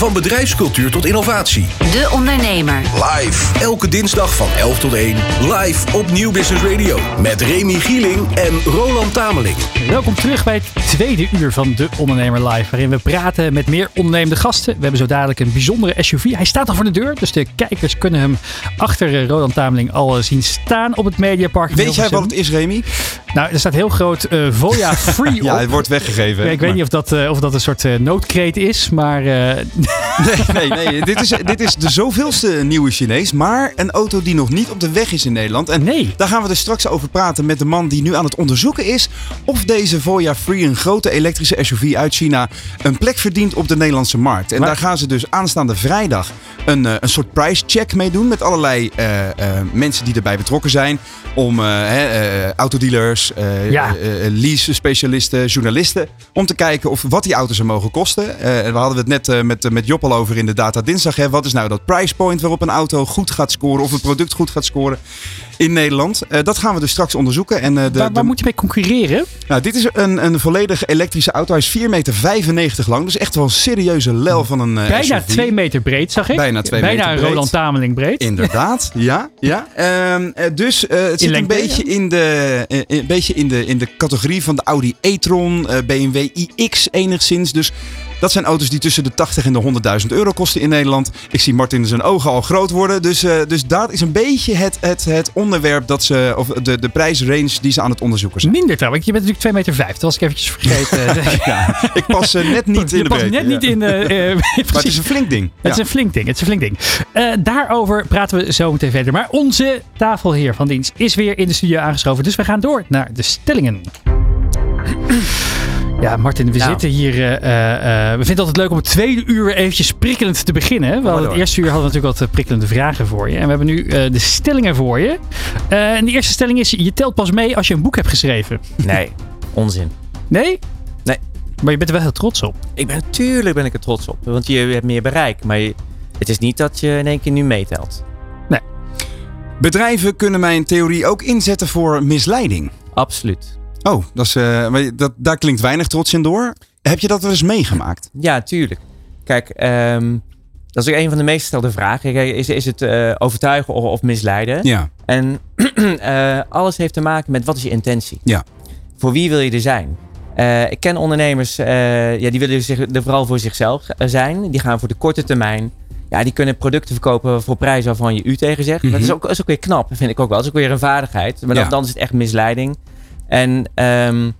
Van bedrijfscultuur tot innovatie. De Ondernemer. Live. Elke dinsdag van 11 tot 1. Live op Nieuw Business Radio. Met Remy Gieling en Roland Tameling. Welkom terug bij het tweede uur van De Ondernemer Live. Waarin we praten met meer ondernemende gasten. We hebben zo dadelijk een bijzondere SUV. Hij staat al voor de deur. Dus de kijkers kunnen hem achter eh, Roland Tameling al eh, zien staan op het Mediapark. Weet jij wat het is, Remy? Nou, er staat heel groot eh Voya Free op. Ja, het wordt weggegeven. Ik weet niet of dat, eh, of dat een soort eh, noodkreet is, maar eh, Nee, nee, nee. dit, is, dit is de zoveelste nieuwe Chinees. Maar een auto die nog niet op de weg is in Nederland. En Nee. daar gaan we er straks over praten met de man die nu aan het onderzoeken is. Of deze Voya Free, een grote elektrische SUV uit China, een plek verdient op de Nederlandse markt. En Maar- daar gaan ze dus aanstaande vrijdag een, eh, een soort price check mee doen. Met allerlei eh, eh, mensen die erbij betrokken zijn. Om eh, eh, autodealers, eh Ja. eh, eh, lease-specialisten, journalisten. Om te kijken of wat die auto's er mogen kosten. Eh, we hadden het net eh, met, eh, met Job al over in de Data Dinsdag. Hè. Wat is nou dat price point waarop een auto goed gaat scoren of een product goed gaat scoren in Nederland? Eh, dat gaan we dus straks onderzoeken. En, eh, de, waar, de- waar moet je mee concurreren? nou, dit is een, een volledig elektrische auto. Hij is 4,95 meter lang. Dus echt wel een serieuze lel van een eh, Bijna SUV. twee meter breed, zag ik. Bijna twee Bijna meter een breed. Roland Tameling breed. Inderdaad, ja. ja. Ehm, eh, dus het zit een beetje, in de, een beetje in de, in de categorie van de Audi e-tron, BMW iX enigszins. Dus dat zijn auto's die tussen de 80 en de 100.000 euro kosten in Nederland. Ik zie Martin zijn ogen al groot worden. Dus, eh, dus dat is een beetje het, het, het onderwerp, dat ze, of de, de prijsrange die ze aan het onderzoeken zijn. Minder trouwens. Je bent natuurlijk 2 meter vijf. Dat was ik eventjes vergeten. Ja, ik pas eh, net niet in je de past net niet ja. in de... eh, Maar het is een flink ding. Het is een flink ding. Het is een flink ding. Daarover praten we zo meteen verder. Maar onze tafelheer van dienst is weer in de studio aangeschoven. Dus we gaan door naar de stellingen. Ja, Martin, we Nou. zitten hier. eh, eh, eh, we vinden het altijd leuk om het tweede uur eventjes prikkelend te beginnen. hadden het eerste uur hadden we natuurlijk wat prikkelende vragen voor je. En we hebben nu eh, de stellingen voor je. Eh, en de eerste stelling is: je telt pas mee als je een boek hebt geschreven. Nee, onzin. Nee? Nee. Maar je bent er wel heel trots op. Ik ben, natuurlijk ben ik er trots op. Want je hebt meer bereik. Maar je- het is niet dat je in één keer nu meetelt. Bedrijven kunnen mijn theorie ook inzetten voor misleiding. Absoluut. Oh, dat is, eh, dat, daar klinkt weinig trots in door. Heb je dat wel eens meegemaakt? Ja, tuurlijk. Kijk, ehm, dat is ook een van de meest gestelde vragen. Kijk, Is, is het eh, overtuigen of, of misleiden? Ja. En eh, alles heeft te maken met wat is je intentie? Ja. Voor wie wil je er zijn? Ik ken ondernemers, ja, die willen zich, er vooral voor zichzelf zijn. Die gaan voor de korte termijn. Ja, die kunnen producten verkopen voor prijzen waarvan je u tegen zegt. Dat is Mhm. ook, is ook weer knap, vind ik ook wel. Dat is ook weer een vaardigheid. Maar dan, dan is het echt misleiding. En ehm,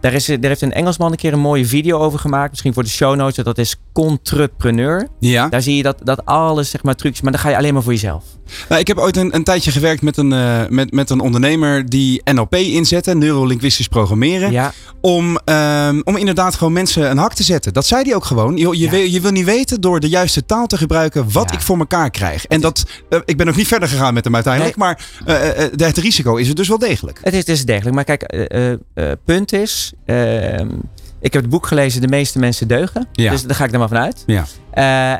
daar, is, daar heeft een Engelsman een keer een mooie video over gemaakt. Misschien voor de show notes. Dat is Contrepreneur. Ja. Daar zie je dat, dat alles, zeg maar, trucs. Maar dan ga je alleen maar voor jezelf. Nou, ik heb ooit een, een tijdje gewerkt met een, eh, met, met een ondernemer die NLP inzette, neurolinguistisch programmeren. Ja, Om, ehm, om inderdaad gewoon mensen een hak te zetten. Dat zei hij ook gewoon. Je, je, Ja. wil, je wil niet weten door de juiste taal te gebruiken wat Ja. ik voor elkaar krijg. En dat, eh, ik ben nog niet verder gegaan met hem uiteindelijk. Maar eh, het risico is er dus wel degelijk. Het is, het is degelijk. Maar kijk, punt is... ehm, ik heb het boek gelezen De meeste mensen deugen. Dus daar ga ik er maar vanuit. Ja.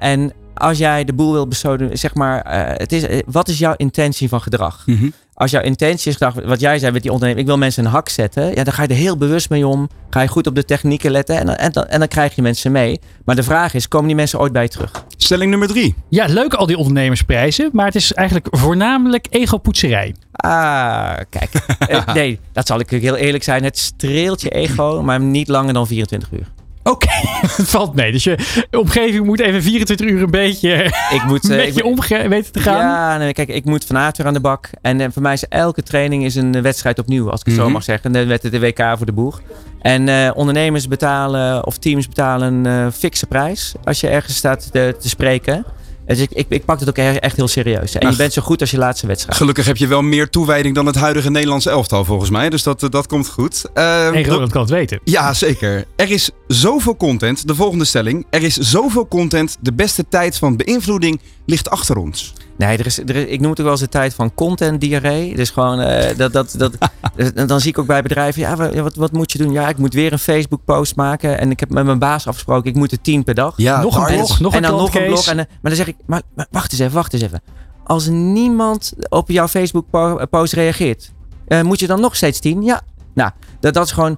En als jij de boel wil bestoden, zeg maar... eh, het is, eh, wat is jouw intentie van gedrag? Mhm. Als jouw intentie is gedrag, wat jij zei met die onderneming... ik wil mensen een hak zetten. Ja, dan ga je er heel bewust mee om. Ga je goed op de technieken letten. En, dan- en, dan, en dan krijg je mensen mee. Maar de vraag is, komen die mensen ooit bij je terug? Stelling nummer drie. Ja, leuk al die ondernemersprijzen. Maar het is eigenlijk voornamelijk egopoetserij. Ah, kijk. Eh, nee, dat zal ik heel eerlijk zijn. Het streelt je ego, maar niet langer dan 24 uur. Oké, het valt mee. Dus je omgeving moet even 24 uur een beetje Ik moet, eh, met ik je moet- omge- weten te gaan. Ja, nee, kijk, ik moet vanavond weer aan de bak. En eh, voor mij is elke training is een wedstrijd opnieuw, als ik het zo Mhm. mag zeggen. Dan werd het de WK voor de boeg. En eh, ondernemers betalen of teams betalen een eh, fikse prijs als je ergens staat te, te spreken. Dus ik, ik, ik pak het ook e- echt heel serieus. En Ach. je bent zo goed als je laatste wedstrijd. Gelukkig heb je wel meer toewijding dan het huidige Nederlandse elftal volgens mij. Dus dat, eh, dat komt goed. Ehm, En Roland kan het weten. Ja, zeker. Er is zoveel content. De volgende stelling. Er is zoveel content. De beste tijd van beïnvloeding ligt achter ons. Nee, er is, er is, ik noem het ook wel eens de tijd van content diarree. Dus gewoon, eh, dat, dat, dat, dat- dan zie ik ook bij bedrijven, ja, wa- wat, wat moet je doen? Ja, ik moet weer een Facebook post maken. En ik heb met mijn baas afgesproken, ik moet er tien per dag. Ja, nog een blog, nog en een dan nog een blog. En, eh, maar dan zeg ik, maar, maar wacht eens even, wacht eens even. Als niemand op jouw Facebook po- post reageert, eh, moet je dan nog steeds tien? Ja. Nou, dat, dat is gewoon...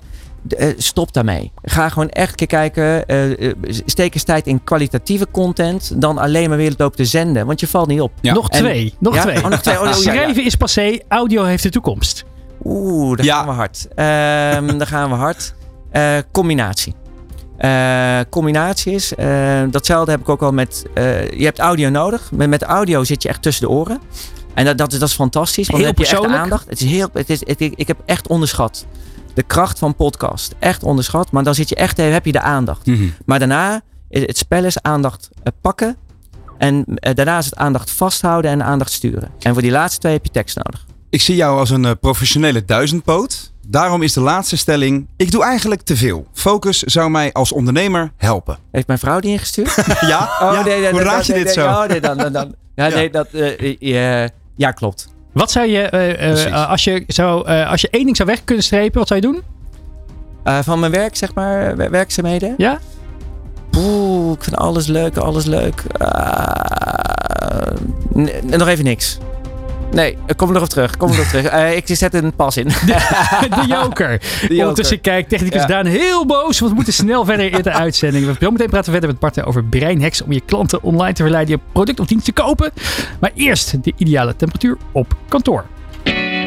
eh, stop daarmee. Ga gewoon echt een keer kijken. eh, eh, steek eens tijd in kwalitatieve content. Dan alleen maar weer lopen te zenden. Want je valt niet op. Ja. Nog En- twee. Nog Ja? twee. Oh, nog twee. Oh, oh, ja, ja. Schrijven is passé, audio heeft de toekomst. Oeh, daar Ja. gaan we hard. Ehm daar gaan we hard. Eh, combinatie. Eh, combinatie is, eh, datzelfde heb ik ook al met, eh, je hebt audio nodig. Met, met audio zit je echt tussen de oren. En dat, dat, is- dat is fantastisch, want Heel dan heb je echt aandacht. Het is heel, het is, het, ik heb echt onderschat de kracht van podcast. Echt onderschat, maar dan zit je echt, heb je de aandacht. Mhm. Maar daarna, is het spel is aandacht eh, pakken. En eh, daarna is het aandacht vasthouden en aandacht sturen. En voor die laatste twee heb je tekst nodig. Ik zie jou als een eh, professionele duizendpoot. Daarom is de laatste stelling: ik doe eigenlijk te veel. Focus zou mij als ondernemer helpen. Heeft mijn vrouw die ingestuurd? Ja? ja? Hoe raad je nee, dit nee, zo? Oh, nee. Ja, nee, dat... ja, klopt. Wat zou je, eh, eh, eh, als, je zou, als je één ding zou weg kunnen strepen, wat zou je doen? Van mijn werk, zeg maar, wer- werkzaamheden. Ja? Poeh, ik vind alles leuk, alles leuk. Ah, nog even niks. Nee, ik kom er nog op terug. Kom er nog op terug. Eh, ik zet een pas in. De joker. joker. Ondertussen kijkt technicus Ja. Daan heel boos, want we moeten snel verder in de uitzending. We meteen praten we verder met Bart over breinhacks om je klanten online te verleiden je product of dienst te kopen. Maar eerst de ideale temperatuur op kantoor.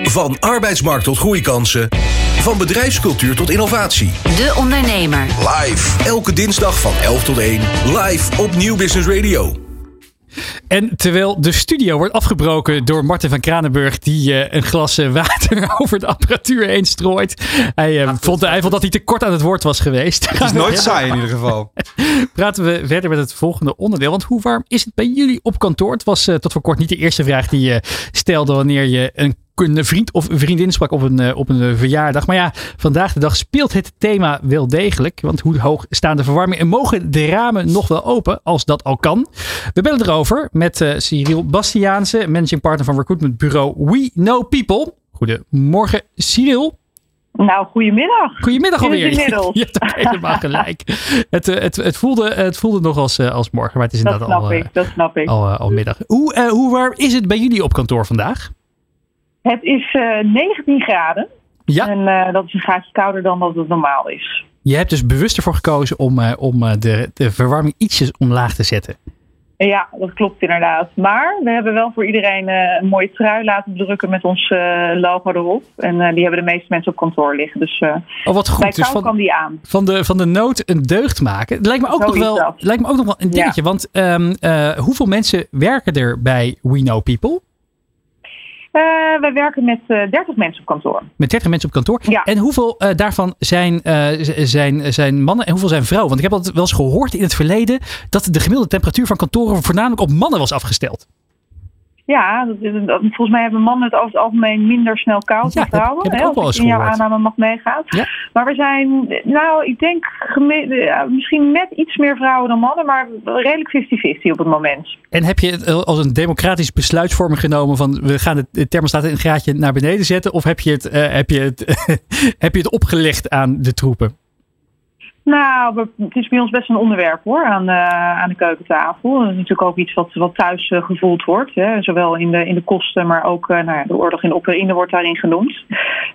Van arbeidsmarkt tot groeikansen. Van bedrijfscultuur tot innovatie. De Ondernemer. Live. Elke dinsdag van 11 tot 1. Live op Nieuw Business Radio. En terwijl de studio wordt afgebroken door Martin van Kranenburg, die eh, een glas eh, water over de apparatuur heen strooit. Hij, eh, vond, hij vond dat hij te kort aan het woord was geweest. Het is nooit saai in ieder geval. praten we verder met het volgende onderdeel. Want hoe warm is het bij jullie op kantoor? Het was tot voor kort niet de eerste vraag die je stelde wanneer je een, een vriend of een vriendin sprak op een, eh, op een eh, verjaardag. Maar ja, vandaag de dag speelt het thema wel degelijk. Want hoe hoog staan de verwarming en mogen de ramen nog wel open als dat al kan? We bellen erover met eh, Cyril Bastiaanse, managing partner van recruitmentbureau We Know People. Goedemorgen Cyril. Nou, goedemiddag. Goedemiddag alweer. inmiddels? Je hebt ook helemaal gelijk. Het, eh, het, het, voelde, het voelde nog als, eh, als morgen, maar het is Dat inderdaad snap al, ik, eh, dat snap ik. al, eh, al middag. Hoe, eh, hoe warm is het bij jullie op kantoor vandaag? Het is eh 19 graden. Ja, En eh, dat is een graadje kouder dan dat het normaal is. je hebt dus bewust ervoor gekozen om, eh, om de, de verwarming ietsjes omlaag te zetten. En ja, dat klopt inderdaad. Maar we hebben wel voor iedereen een mooie trui laten drukken met ons logo erop. En die hebben de meeste mensen op kantoor liggen. Dus Oh, wat bij goed. Dus van, kan die aan. van, de, van de nood een deugd maken. Het lijkt me ook, nog wel, dat. lijkt me ook nog wel een Ja. dingetje. Want ehm, eh, hoeveel mensen werken er bij We Know People? Eh, wij werken met eh 30 mensen op kantoor. Met 30 mensen op kantoor. Ja. En hoeveel eh, daarvan zijn, eh, zijn, zijn mannen en hoeveel zijn vrouwen? Want ik heb altijd wel eens gehoord in het verleden dat de gemiddelde temperatuur van kantoren voornamelijk op mannen was afgesteld. Ja, dat, is- dat- volgens mij hebben mannen het over het algemeen minder snel koud Ja, dan vrouwen. heb ik hè, ook als ik in jouw aanname mag meegaan. Ja. Maar we zijn, nou, ik denk ja, misschien net iets meer vrouwen dan mannen, maar redelijk 50-50 op het moment. En heb je het als een democratisch besluitvorming genomen van we gaan de thermostaat een graadje naar beneden zetten? Of heb je het, eh, heb je het, heb je het opgelegd aan de troepen? Nou, het is bij ons best een onderwerp hoor, aan, eh, aan de keukentafel. Dat is natuurlijk ook iets wat, wat thuis eh, gevoeld wordt. Hè. Zowel in de, in de kosten, maar ook eh, nou ja, de oorlog in de Oekraïne wordt daarin genoemd.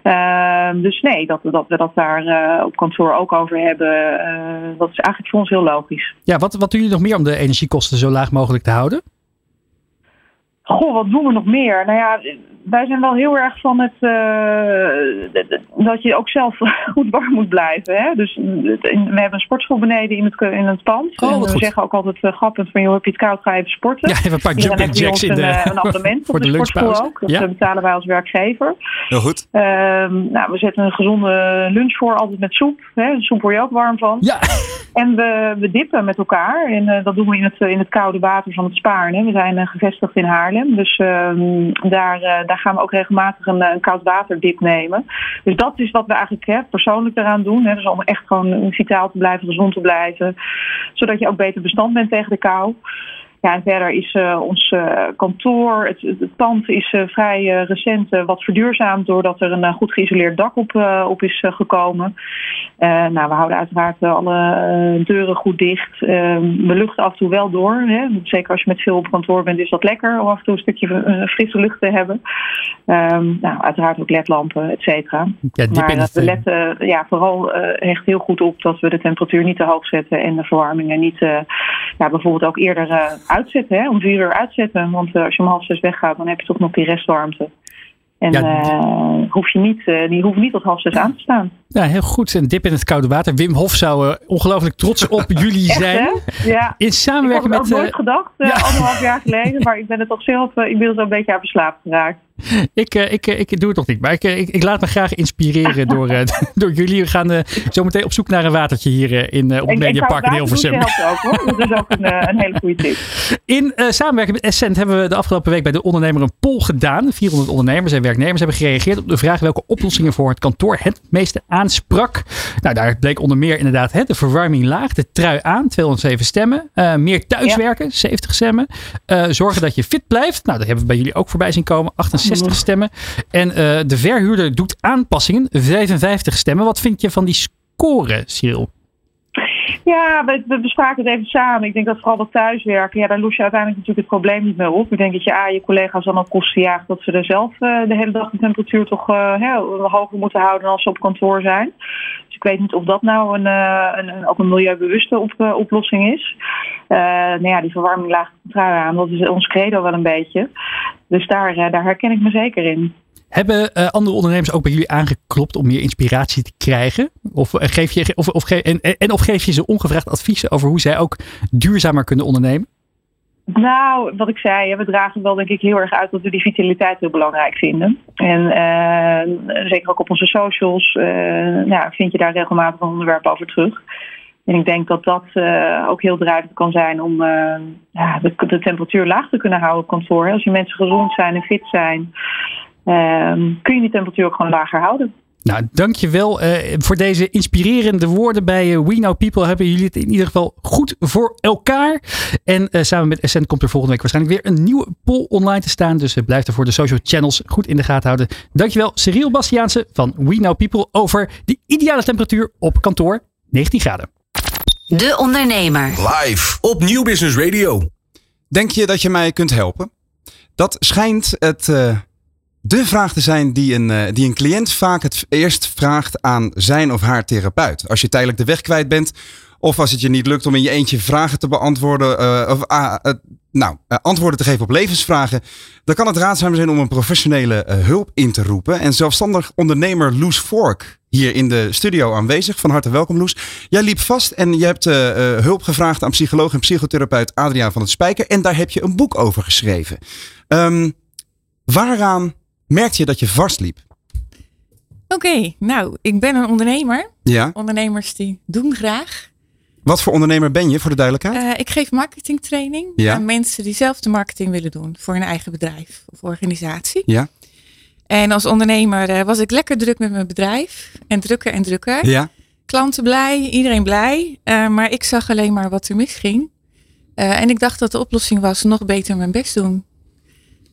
Ehm, dus nee, dat, dat we dat daar op kantoor ook over hebben, dat is eigenlijk voor ons heel logisch. Ja, wat, wat doen jullie nog meer om de energiekosten zo laag mogelijk te houden? Goh, wat doen we nog meer? Nou ja, wij zijn wel heel erg van het eh, dat je ook zelf goed warm moet blijven. Hè? Dus we hebben een sportschool beneden in het, in het pand. Oh, wat en we goed. zeggen ook altijd uh, grappig van, joh, heb je het koud, ga even sporten. Ja, even een paar Dus dan jumping heb je jacks ons in een, de, eh, een abonnement voor op de de, sportschool lunchpauze. ook. Dat Ja. eh, betalen wij als werkgever. Heel goed. Ehm, nou, we zetten een gezonde lunch voor, altijd met soep. Hè? Soep word je ook warm van. Ja, En we, we dippen met elkaar. En eh, dat doen we in het, in het koude water van het Spaarne. We zijn eh, gevestigd in Haarlem. Dus ehm, daar, eh, daar gaan we ook regelmatig een, eh, een koud waterdip nemen. Dus dat is wat we eigenlijk hè, persoonlijk eraan doen. Hè. Dus om echt gewoon vitaal te blijven, gezond te blijven. Zodat je ook beter bestand bent tegen de kou. Ja, en verder is uh, ons uh, kantoor, het, het, pand is uh, vrij recent wat verduurzaamd doordat er een goed geïsoleerd dak op, op is gekomen. nou, we houden uiteraard alle deuren goed dicht. we luchten af en toe wel door. Hè. Zeker als je met veel op kantoor bent, is dat lekker om af en toe een stukje frisse lucht te hebben. Um, nou, uiteraard ook ledlampen, et cetera. Ja, maar we letten ja, vooral echt heel goed op dat we de temperatuur niet te hoog zetten en de verwarmingen niet ja, bijvoorbeeld ook eerder uitzetten, hè, om vier uur uitzetten. Want uh, als je om half zes weggaat, dan heb je toch nog die restwarmte. En ja, uh, hoef je niet, uh, die hoeft niet tot half zes aan te staan. Ja, heel goed. Een dip in het koude water. Wim Hof zou ongelooflijk trots op jullie zijn. Ja. In samenwerking ik met. Ik het nooit gedacht, ja. anderhalf jaar geleden. Maar ik ben het toch zelf inmiddels een beetje aan verslaafd geraakt. Ik, uh, ik, ik doe het nog niet, maar ik, ik, ik laat me graag inspireren door, door jullie. We gaan uh, zo meteen op zoek naar een watertje hier in, op het Mediapark in Hilversum. Dat helpt ook hoor. Dat is ook een, een hele goede tip. In samenwerking met Essent hebben we de afgelopen week bij de ondernemer een poll gedaan. 400 ondernemers en werknemers hebben gereageerd op de vraag welke oplossingen voor het kantoor het meeste aansprak. Nou, daar bleek onder meer inderdaad hè, de verwarming laag, de trui aan, 207 stemmen. meer thuiswerken, ja. 70 stemmen. zorgen dat je fit blijft. Nou, dat hebben we bij jullie ook voorbij zien komen, 68 60 stemmen. En uh, de verhuurder doet aanpassingen, 55 stemmen. Wat vind je van die score, Cyril? Ja, we, we bespraken het even samen. Ik denk dat vooral dat thuiswerken, ja, daar los je uiteindelijk natuurlijk het probleem niet meer op. Ik denk dat je A, je collega's dan ook kosten jaagt dat ze er zelf uh, de hele dag de temperatuur toch uh, hoger moeten houden als ze op kantoor zijn. Dus ik weet niet of dat nou een, uh, een, ook een milieubewuste op, oplossing is. nou ja, die verwarming laag trui aan, dat is ons credo wel een beetje. Dus daar, daar herken ik me zeker in. Hebben uh, andere ondernemers ook bij jullie aangeklopt om meer inspiratie te krijgen? Of, uh, geef je, of, of en, of geef je ze ongevraagd adviezen over hoe zij ook duurzamer kunnen ondernemen? Nou, wat ik zei, we dragen wel denk ik heel erg uit dat we die vitaliteit heel belangrijk vinden. En uh, zeker ook op onze socials nou, vind je daar regelmatig een onderwerp over terug. En ik denk dat dat ook heel drijvend kan zijn om ja, de, de, temperatuur laag te kunnen houden op kantoor. Als je mensen gezond zijn en fit zijn, uh, kun je die temperatuur ook gewoon lager houden. Nou, dankjewel uh, voor deze inspirerende woorden bij We Know People. Hebben jullie het in ieder geval goed voor elkaar. En samen met Essent komt er volgende week waarschijnlijk weer een nieuwe poll online te staan. Dus blijf er voor de social channels goed in de gaten houden. Dankjewel Cyril Bastiaanse van We Know People over de ideale temperatuur op kantoor 19 graden. De Ondernemer. Live op Nieuw Business Radio. Denk je dat je mij kunt helpen? Dat schijnt het, uh, de vraag te zijn die een, uh, die een cliënt vaak het eerst vraagt aan zijn of haar therapeut. Als je tijdelijk de weg kwijt bent of als het je niet lukt om in je eentje vragen te beantwoorden, uh, of nou, antwoorden te geven op levensvragen, dan kan het raadzaam zijn om een professionele hulp in te roepen. En zelfstandig ondernemer Loes Fork hier in de studio aanwezig. Van harte welkom, Loes. Jij liep vast en je hebt hulp gevraagd aan psycholoog en psychotherapeut Adriaan van het Spijker. En daar heb je een boek over geschreven. Um, waaraan merkte je dat je vastliep? Oké, okay, nou, ik ben een ondernemer. Ja. Ondernemers die doen graag. Wat voor ondernemer ben je, voor de duidelijkheid? Uh, ik geef marketingtraining ja. aan mensen die zelf de marketing willen doen voor hun eigen bedrijf of organisatie. Ja. En als ondernemer uh, was ik lekker druk met mijn bedrijf. En drukker en drukker. Ja. Klanten blij, iedereen blij. Uh, maar ik zag alleen maar wat er misging. En ik dacht dat de oplossing was nog beter mijn best doen.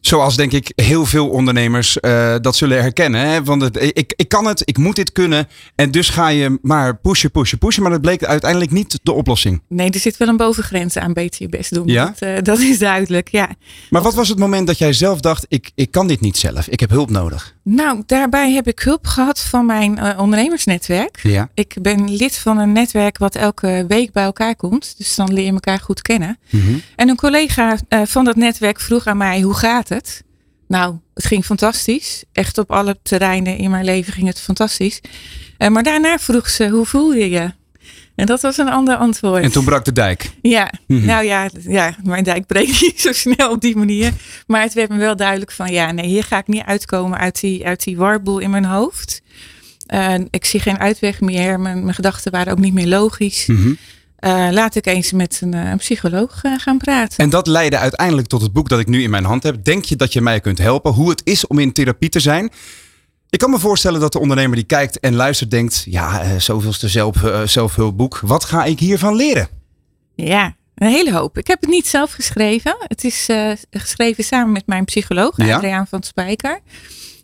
Zoals denk ik heel veel ondernemers uh, dat zullen herkennen. Hè? Want het, ik, ik kan het, ik moet dit kunnen. En dus ga je maar pushen, pushen, pushen. Maar dat bleek uiteindelijk niet de oplossing. Nee, er zit wel een bovengrens aan beter je best doen. Ja? Dat, uh, dat is duidelijk, ja. Maar wat was het moment dat jij zelf dacht, ik, ik kan dit niet zelf. Ik heb hulp nodig. Nou, daarbij heb ik hulp gehad van mijn uh, ondernemersnetwerk. Ja. Ik ben lid van een netwerk wat elke week bij elkaar komt. Dus dan leer je elkaar goed kennen. Mm -hmm. En een collega van dat netwerk vroeg aan mij, hoe gaat het? Nou, het ging fantastisch. Echt op alle terreinen in mijn leven ging het fantastisch. Uh, maar daarna vroeg ze, hoe voel je je? En dat was een ander antwoord. En toen brak de dijk. Ja, mm -hmm. nou ja, ja, mijn dijk breekt niet zo snel op die manier. Maar het werd me wel duidelijk van, ja, nee, hier ga ik niet uitkomen uit die, uit die warboel in mijn hoofd. Uh, ik zie geen uitweg meer. Mijn, mijn gedachten waren ook niet meer logisch. Mm -hmm. Uh, laat ik eens met een, een psycholoog uh, gaan praten. En dat leidde uiteindelijk tot het boek dat ik nu in mijn hand heb. Denk je dat je mij kunt helpen? Hoe het is om in therapie te zijn? Ik kan me voorstellen dat de ondernemer die kijkt en luistert denkt... ja, zoveelste zelf, zelfhulpboek. Wat ga ik hiervan leren? Ja, een hele hoop. Ik heb het niet zelf geschreven. Het is eh, geschreven samen met mijn psycholoog, Ja. Adriaan van Spijker.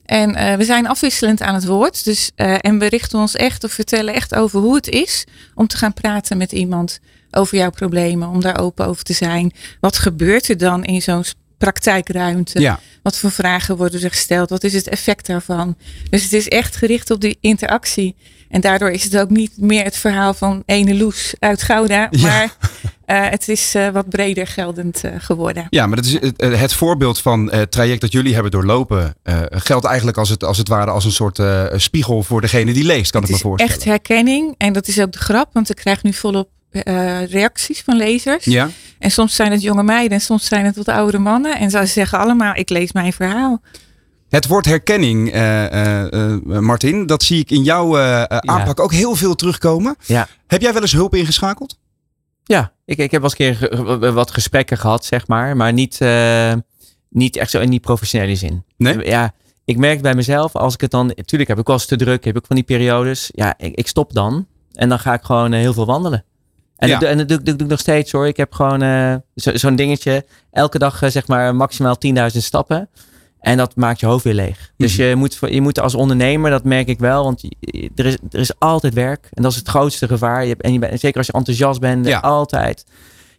En eh, we zijn afwisselend aan het woord. Dus, eh, en we richten ons echt of vertellen echt over hoe het is om te gaan praten met iemand over jouw problemen, om daar open over te zijn. Wat gebeurt er dan in zo'n praktijkruimte? Ja. Wat voor vragen worden er gesteld? Wat is het effect daarvan? Dus het is echt gericht op die interactie. En daardoor is het ook niet meer het verhaal van ene Loes uit Gouda. Ja. Maar eh, het is eh, wat breder geldend eh, geworden. Ja, maar dat is het, eh, voorbeeld van het traject dat jullie hebben doorlopen. eh, geldt eigenlijk als het, als het ware als een soort eh, spiegel voor degene die leest, kan het ik me is voorstellen. echt herkenning. En dat is ook de grap. Want ik krijg nu volop eh, reacties van lezers. Ja, En soms zijn het jonge meiden en soms zijn het wat oudere mannen. En ze zeggen allemaal, ik lees mijn verhaal. Het woord herkenning, eh, eh, eh, Martin, dat zie ik in jouw aanpak ook heel veel terugkomen. Ja. Heb jij wel eens hulp ingeschakeld? Ja, ik, ik heb wel eens een keer wat gesprekken gehad, zeg maar. Maar niet, niet echt zo in die professionele zin. Nee? Ja, ik merk bij mezelf, als ik het dan... Tuurlijk heb ik wel eens te druk, heb ik van die periodes. Ja, ik, ik stop dan. En dan ga ik gewoon heel veel wandelen. En, Ja. dat, doe- en dat doe, ik- dat doe ik nog steeds hoor. Ik heb gewoon zo- zo'n dingetje. Elke dag zeg maar maximaal 10.000 stappen. En dat maakt je hoofd weer leeg. Dus Mhm. je, moet, je moet als ondernemer, dat merk ik wel. Want je- er is, er is altijd werk. En dat is het grootste gevaar. Je hebt, en je bent, zeker als je enthousiast bent, Ja. altijd.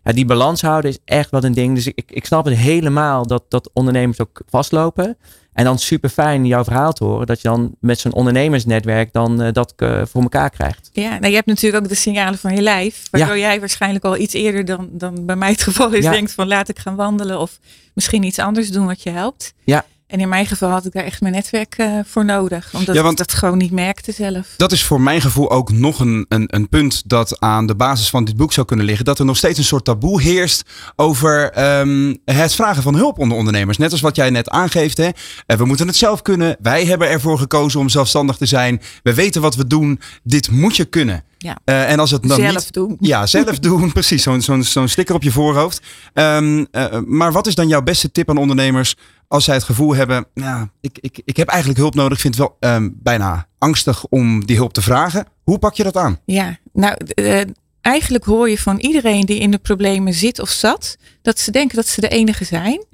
Ja, die balans houden is echt wat een ding. Dus ik, ik snap het helemaal dat, dat ondernemers ook vastlopen. En dan super fijn jouw verhaal te horen. Dat je dan met zo'n ondernemersnetwerk dan eh, dat eh, voor elkaar krijgt. Ja, nou, je hebt natuurlijk ook de signalen van je lijf. Waardoor jij waarschijnlijk al iets eerder dan, dan bij mij het geval is. Ja. Denkt van laat ik gaan wandelen. Of misschien iets anders doen wat je helpt. Ja. En in mijn geval had ik daar echt mijn netwerk eh, voor nodig. Omdat Ja, want- ik dat gewoon niet merkte zelf. Dat is voor mijn gevoel ook nog een, een, een punt dat aan de basis van dit boek zou kunnen liggen. Dat er nog steeds een soort taboe heerst over ehm, het vragen van hulp onder ondernemers. Net als wat jij net aangeeft. Hè? Eh, we moeten het zelf kunnen. Wij hebben ervoor gekozen om zelfstandig te zijn. We weten wat we doen. Dit moet je kunnen. Ja. Eh, en als het dan zelf niet, doen. Ja, zelf doen. Precies, zo'n zo'n zo'n sticker op je voorhoofd. Ehm, eh, maar wat is dan jouw beste tip aan ondernemers als zij het gevoel hebben... Nou, ik, ik, ik heb eigenlijk hulp nodig. Ik vind het wel ehm, bijna angstig om die hulp te vragen. Hoe pak je dat aan? Ja, nou, eh, eigenlijk hoor je van iedereen die in de problemen zit of zat, dat ze denken dat ze de enige zijn.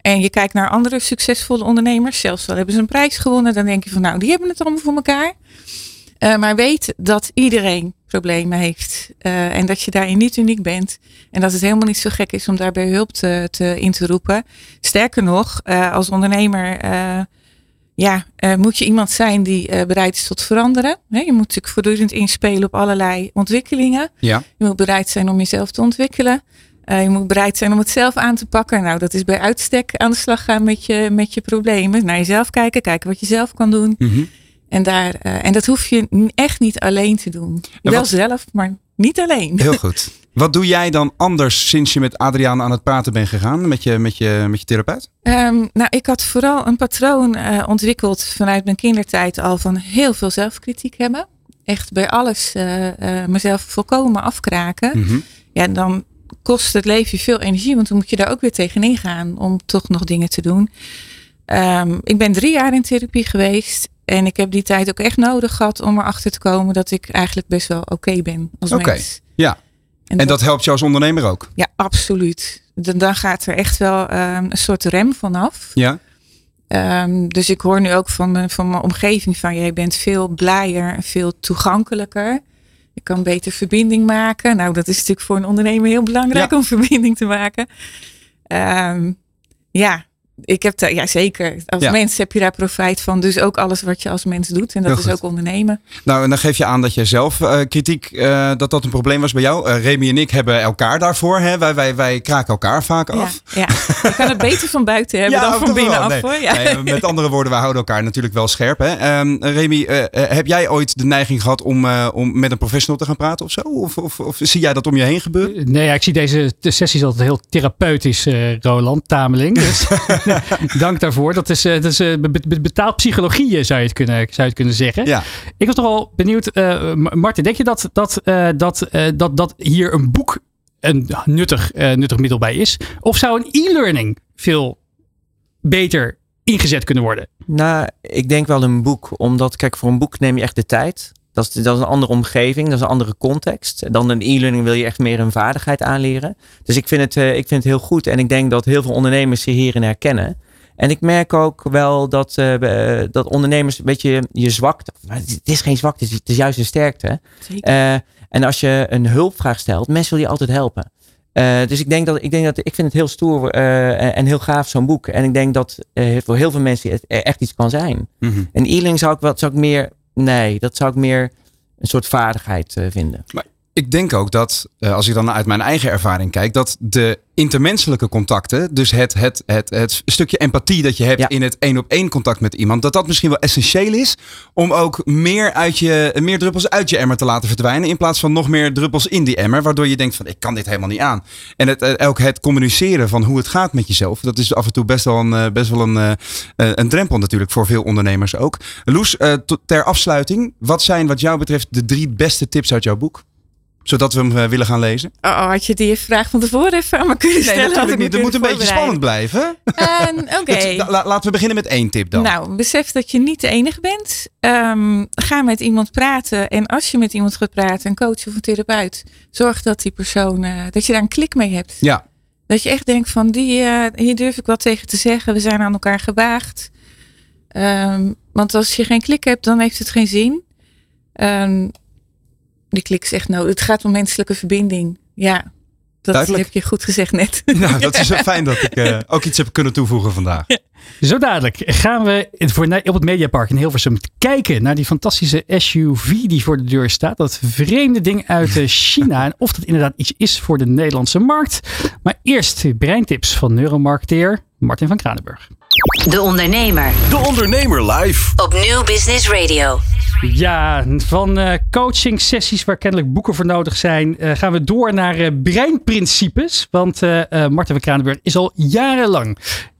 En je kijkt naar andere succesvolle ondernemers, zelfs al hebben ze een prijs gewonnen, dan denk je van nou, die hebben het allemaal voor elkaar. Eh, maar weet dat iedereen problemen heeft eh, en dat je daarin niet uniek bent. En dat het helemaal niet zo gek is om daarbij hulp te, te, in te roepen. Sterker nog, eh, als ondernemer eh, ja, moet je iemand zijn die bereid is tot veranderen. Je moet natuurlijk voortdurend inspelen op allerlei ontwikkelingen. Ja. Je moet bereid zijn om jezelf te ontwikkelen. Je moet bereid zijn om het zelf aan te pakken. Nou, dat is bij uitstek aan de slag gaan met je, met je problemen. Naar jezelf kijken, kijken wat je zelf kan doen. Mhm. En, daar, eh, en dat hoef je echt niet alleen te doen. En Wel wat- zelf, maar niet alleen. Heel goed. Wat doe jij dan anders sinds je met Adriaan aan het praten bent gegaan? Met je, met je, met je therapeut? Ehm, nou, ik had vooral een patroon eh, ontwikkeld vanuit mijn kindertijd al van heel veel zelfkritiek hebben. Echt bij alles eh, mezelf volkomen afkraken. Mhm. Ja, dan kost het leven je veel energie, want dan moet je daar ook weer tegenin gaan om toch nog dingen te doen. Ehm, ik ben drie jaar in therapie geweest en ik heb die tijd ook echt nodig gehad om erachter te komen dat ik eigenlijk best wel oké ben als Oké, mens. ja. En dat helpt jou als ondernemer ook? Ja, absoluut. Dan, dan gaat er echt wel ehm, een soort rem vanaf. Ja. Ehm, dus ik hoor nu ook van, mijn- van mijn omgeving van jij bent veel blijer en veel toegankelijker. Je kan beter verbinding maken. Nou, dat is natuurlijk voor een ondernemer heel belangrijk Ja. om verbinding te maken. Ehm, ja, ik heb daar, ja zeker. Als Ja. mens heb je daar profijt van. Dus ook alles wat je als mens doet. En dat Heel is goed. ook ondernemen. Nou, en dan geef je aan dat jij zelf eh, kritiek, eh, dat dat een probleem was bij jou. Eh Remy en ik hebben elkaar daarvoor. Hè? Wij, wij, wij kraken elkaar vaak Ja, af. ja, je kan het beter van buiten hebben dan van wel. binnenaf Nee. hoor. Ja. Nee, met andere woorden, wij houden elkaar natuurlijk wel scherp. Hè? Ehm, Remy, heb jij ooit de neiging gehad om, eh, om met een professional te gaan praten of zo? Of, of, of zie jij dat om je heen gebeuren? Nee, ja, ik zie deze de sessies altijd heel therapeutisch, eh, Roland Tameling. Dus dank daarvoor. Dat is, eh, dat is eh, be- be- betaald psychologie, eh, zou je het kunnen, zou je het kunnen zeggen. Ja. Ik was toch wel benieuwd, eh, M- Martin, denk je dat, dat, dat, eh, dat, dat hier een boek een nuttig, eh, nuttig middel bij is? Of zou een e-learning veel beter ingezet kunnen worden? Nou, ik denk wel een boek. Omdat, kijk, voor een boek neem je echt de tijd. Dat is, dat is een andere omgeving, dat is een andere context. Dan een e-learning wil je echt meer een vaardigheid aanleren. Dus ik vind, het, eh, ik vind het heel goed. En ik denk dat heel veel ondernemers zich hierin herkennen. En ik merk ook wel dat, eh, eh, dat ondernemers een beetje je zwakte. Maar het is geen zwakte, het is, juist een sterkte. Zeker. Eh, en als je een hulpvraag stelt, mensen willen je altijd helpen. Eh, dus ik denk dat ik denk dat ik vind het heel stoer eh, en- heel gaaf zo'n boek. En ik denk dat eh, voor heel veel mensen het echt iets kan zijn. Mhm. En e-learning zou ik wat zou ik meer. Nee, dat zou ik meer een soort vaardigheid eh, vinden. Ik denk ook dat, eh, als ik dan uit mijn eigen ervaring kijk, dat de intermenselijke contacten, dus het, het, het, het stukje empathie dat je hebt Ja. in het één op één contact met iemand, dat dat misschien wel essentieel is om ook meer, uit je, meer druppels uit je emmer te laten verdwijnen, in plaats van nog meer druppels in die emmer, waardoor je denkt van ik kan dit helemaal niet aan. En het, eh, ook het communiceren van hoe het gaat met jezelf, dat is af en toe best wel een, eh, best wel een, een drempel natuurlijk voor veel ondernemers ook. Loes, ter afsluiting, wat zijn wat jou betreft de drie beste tips uit jouw boek? Zodat we hem eh, willen gaan lezen? Oh, had je die vraag van tevoren even aan me kunnen Nee, stellen? had natuurlijk niet. Het moet een beetje spannend blijven. En, Oké. La- laten we beginnen met één tip dan. Nou, besef dat je niet de enige bent. Ehm, ga met iemand praten. En als je met iemand gaat praten, een coach of een therapeut, zorg dat die persoon, eh, dat je daar een klik mee hebt. Ja, Dat je echt denkt van, die, eh, hier durf ik wat tegen te zeggen. We zijn aan elkaar gewaagd. Ehm, want als je geen klik hebt, dan heeft het geen zin. Ehm, die klik is echt nodig. Het gaat om menselijke verbinding. Ja, dat Duidelijk. heb je goed gezegd net. nou, dat is zo fijn dat ik eh, ook iets heb kunnen toevoegen vandaag. Zo dadelijk gaan we voor, op het Mediapark in Hilversum kijken naar die fantastische SUV die voor de deur staat. Dat vreemde ding uit eh, China. En of dat inderdaad iets is voor de Nederlandse markt. Maar eerst breintips van neuromarketeer Martin van Kranenburg. De Ondernemer De Ondernemer live. op Nieuw Business Radio. Ja, van eh coaching sessies waar kennelijk boeken voor nodig zijn, eh, gaan we door naar eh, breinprincipes. Want eh, eh, Martin van Kranenburg is al jarenlang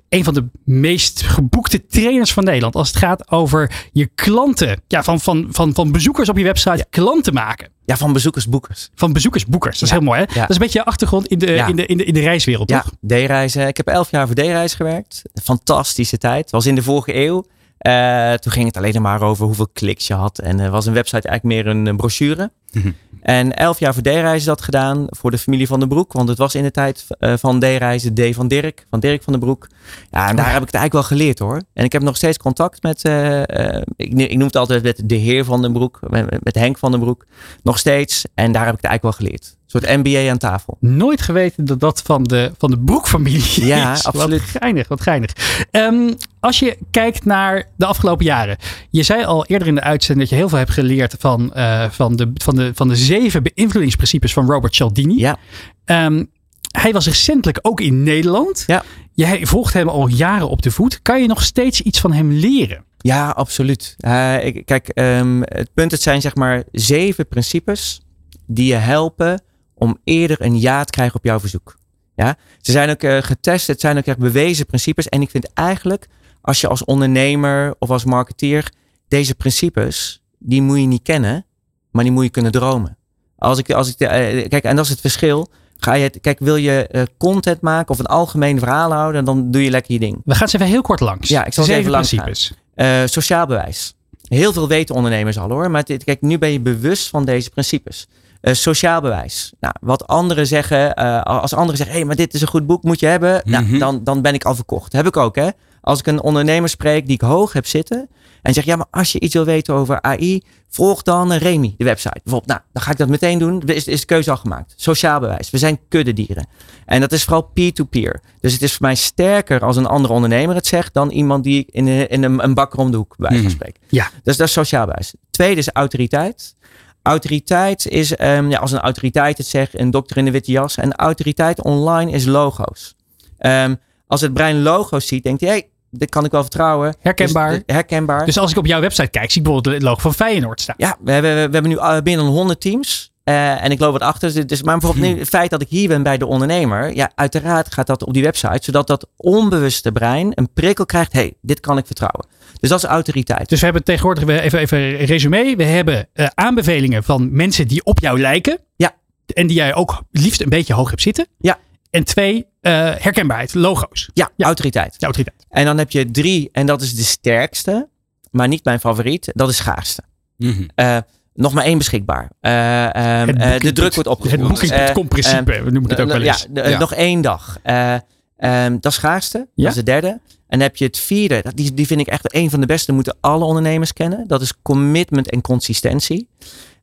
een van de meest geboekte trainers van Nederland. Als het gaat over je klanten, ja, van, van, van, van bezoekers op je website klanten maken. Ja, van bezoekers, boekers. Van bezoekers, boekers. Dat is Ja, heel mooi, hè? ja. Dat is een beetje je achtergrond in de, Ja. in de, in de, in de reiswereld, Ja, toch? D-reizen. Ik heb elf jaar voor D-reis gewerkt. Fantastische tijd. Was in de vorige eeuw. Eh, toen ging het alleen maar over hoeveel kliks je had. En eh, was een website eigenlijk meer een, brochure. Mhm. En elf jaar voor D-reizen dat gedaan. Voor de familie van den Broek. Want het was in de tijd eh, van D-reizen D van Dirk. Van Dirk van den Broek. Ja, en daar heb ik het eigenlijk wel geleerd hoor. En ik heb nog steeds contact met, eh, eh, ik, ik noem het altijd met de heer van den Broek. Met, met Henk van den Broek. Nog steeds. En daar heb ik het eigenlijk wel geleerd. Een soort MBA aan tafel. Nooit geweten dat dat van de, van de broekfamilie Ja, is. absoluut. Wat geinig, wat geinig. Ehm, als je kijkt naar de afgelopen jaren. Je zei al eerder in de uitzending dat je heel veel hebt geleerd van, eh, van, de, van, de, van de zeven beïnvloedingsprincipes van Robert Cialdini. Ja. Ehm, hij was recentelijk ook in Nederland. Ja. Jij volgt hem al jaren op de voet. Kan je nog steeds iets van hem leren? Ja, absoluut. Eh, ik, kijk, ehm, het punt, het zijn zeg maar zeven principes die je helpen om eerder een ja te krijgen op jouw verzoek. Ja? Ze zijn ook eh, getest, het zijn ook echt bewezen principes. En ik vind eigenlijk, als je als ondernemer of als marketeer deze principes, die moet je niet kennen, maar die moet je kunnen dromen. Als ik, als ik, eh, kijk, en dat is het verschil. Ga je, kijk, wil je eh, content maken of een algemeen verhaal houden, dan doe je lekker je ding. We gaan ze even heel kort langs. Ja, ik zal Zeven even langs gaan. principes. Eh, sociaal bewijs. Heel veel weten ondernemers al hoor. Maar dit, kijk, nu ben je bewust van deze principes. Eh, sociaal bewijs. Nou, wat anderen zeggen, eh, als anderen zeggen, hé, hey, maar dit is een goed boek, moet je hebben. Mhm. Nou, dan, dan ben ik al verkocht. Heb ik ook, hè. Als ik een ondernemer spreek die ik hoog heb zitten. En zeg, ja, maar als je iets wil weten over AI, volg dan Remy, de website. Bijvoorbeeld, nou, dan ga ik dat meteen doen. Is, is de keuze al gemaakt. Sociaal bewijs. We zijn kuddedieren. En dat is vooral peer-to-peer. Dus het is voor mij sterker als een andere ondernemer het zegt dan iemand die in, een- in een, een bakker om de hoek bij spreken. Ja. Dus dat is sociaal bewijs. Tweede is autoriteit. Autoriteit is, ehm, ja, als een autoriteit het zegt, een dokter in de witte jas. En autoriteit online is logo's. Ehm, als het brein logo's ziet, denkt hij, hey, dit kan ik wel vertrouwen. Herkenbaar. Dus, eh, herkenbaar. Dus als ik op jouw website kijk, zie ik bijvoorbeeld het logo van Feyenoord staan. Ja, we hebben, we hebben nu uh, binnen 100 teams. Eh, en ik loop wat achter. Dus, maar bijvoorbeeld nu het feit dat ik hier ben bij de ondernemer. Ja, uiteraard gaat dat op die website. Zodat dat onbewuste brein een prikkel krijgt. hey, dit kan ik vertrouwen. Dus dat is autoriteit. Dus we hebben tegenwoordig, we- even, even een resume. We hebben eh, aanbevelingen van mensen die op jou lijken. Ja. En die jij ook liefst een beetje hoog hebt zitten. Ja. En twee, eh, herkenbaarheid, logo's. ja, Ja. autoriteit. De autoriteit. En dan heb je drie. En dat is de sterkste. Maar niet mijn favoriet. Dat is schaarste. Mhm. Eh, nog maar één beschikbaar. Eh, ehm, eh, de druk wordt opgevoerd. Het boekingpunt.com-principe, Eh, we noemen het ook wel ja, eens. Ja. nog één dag. Eh, ehm, dat is. Ja. Dat is de derde. En dan heb je het vierde. dat- Die, die vind ik echt een van de beste. moeten alle ondernemers kennen. Dat is commitment en consistentie.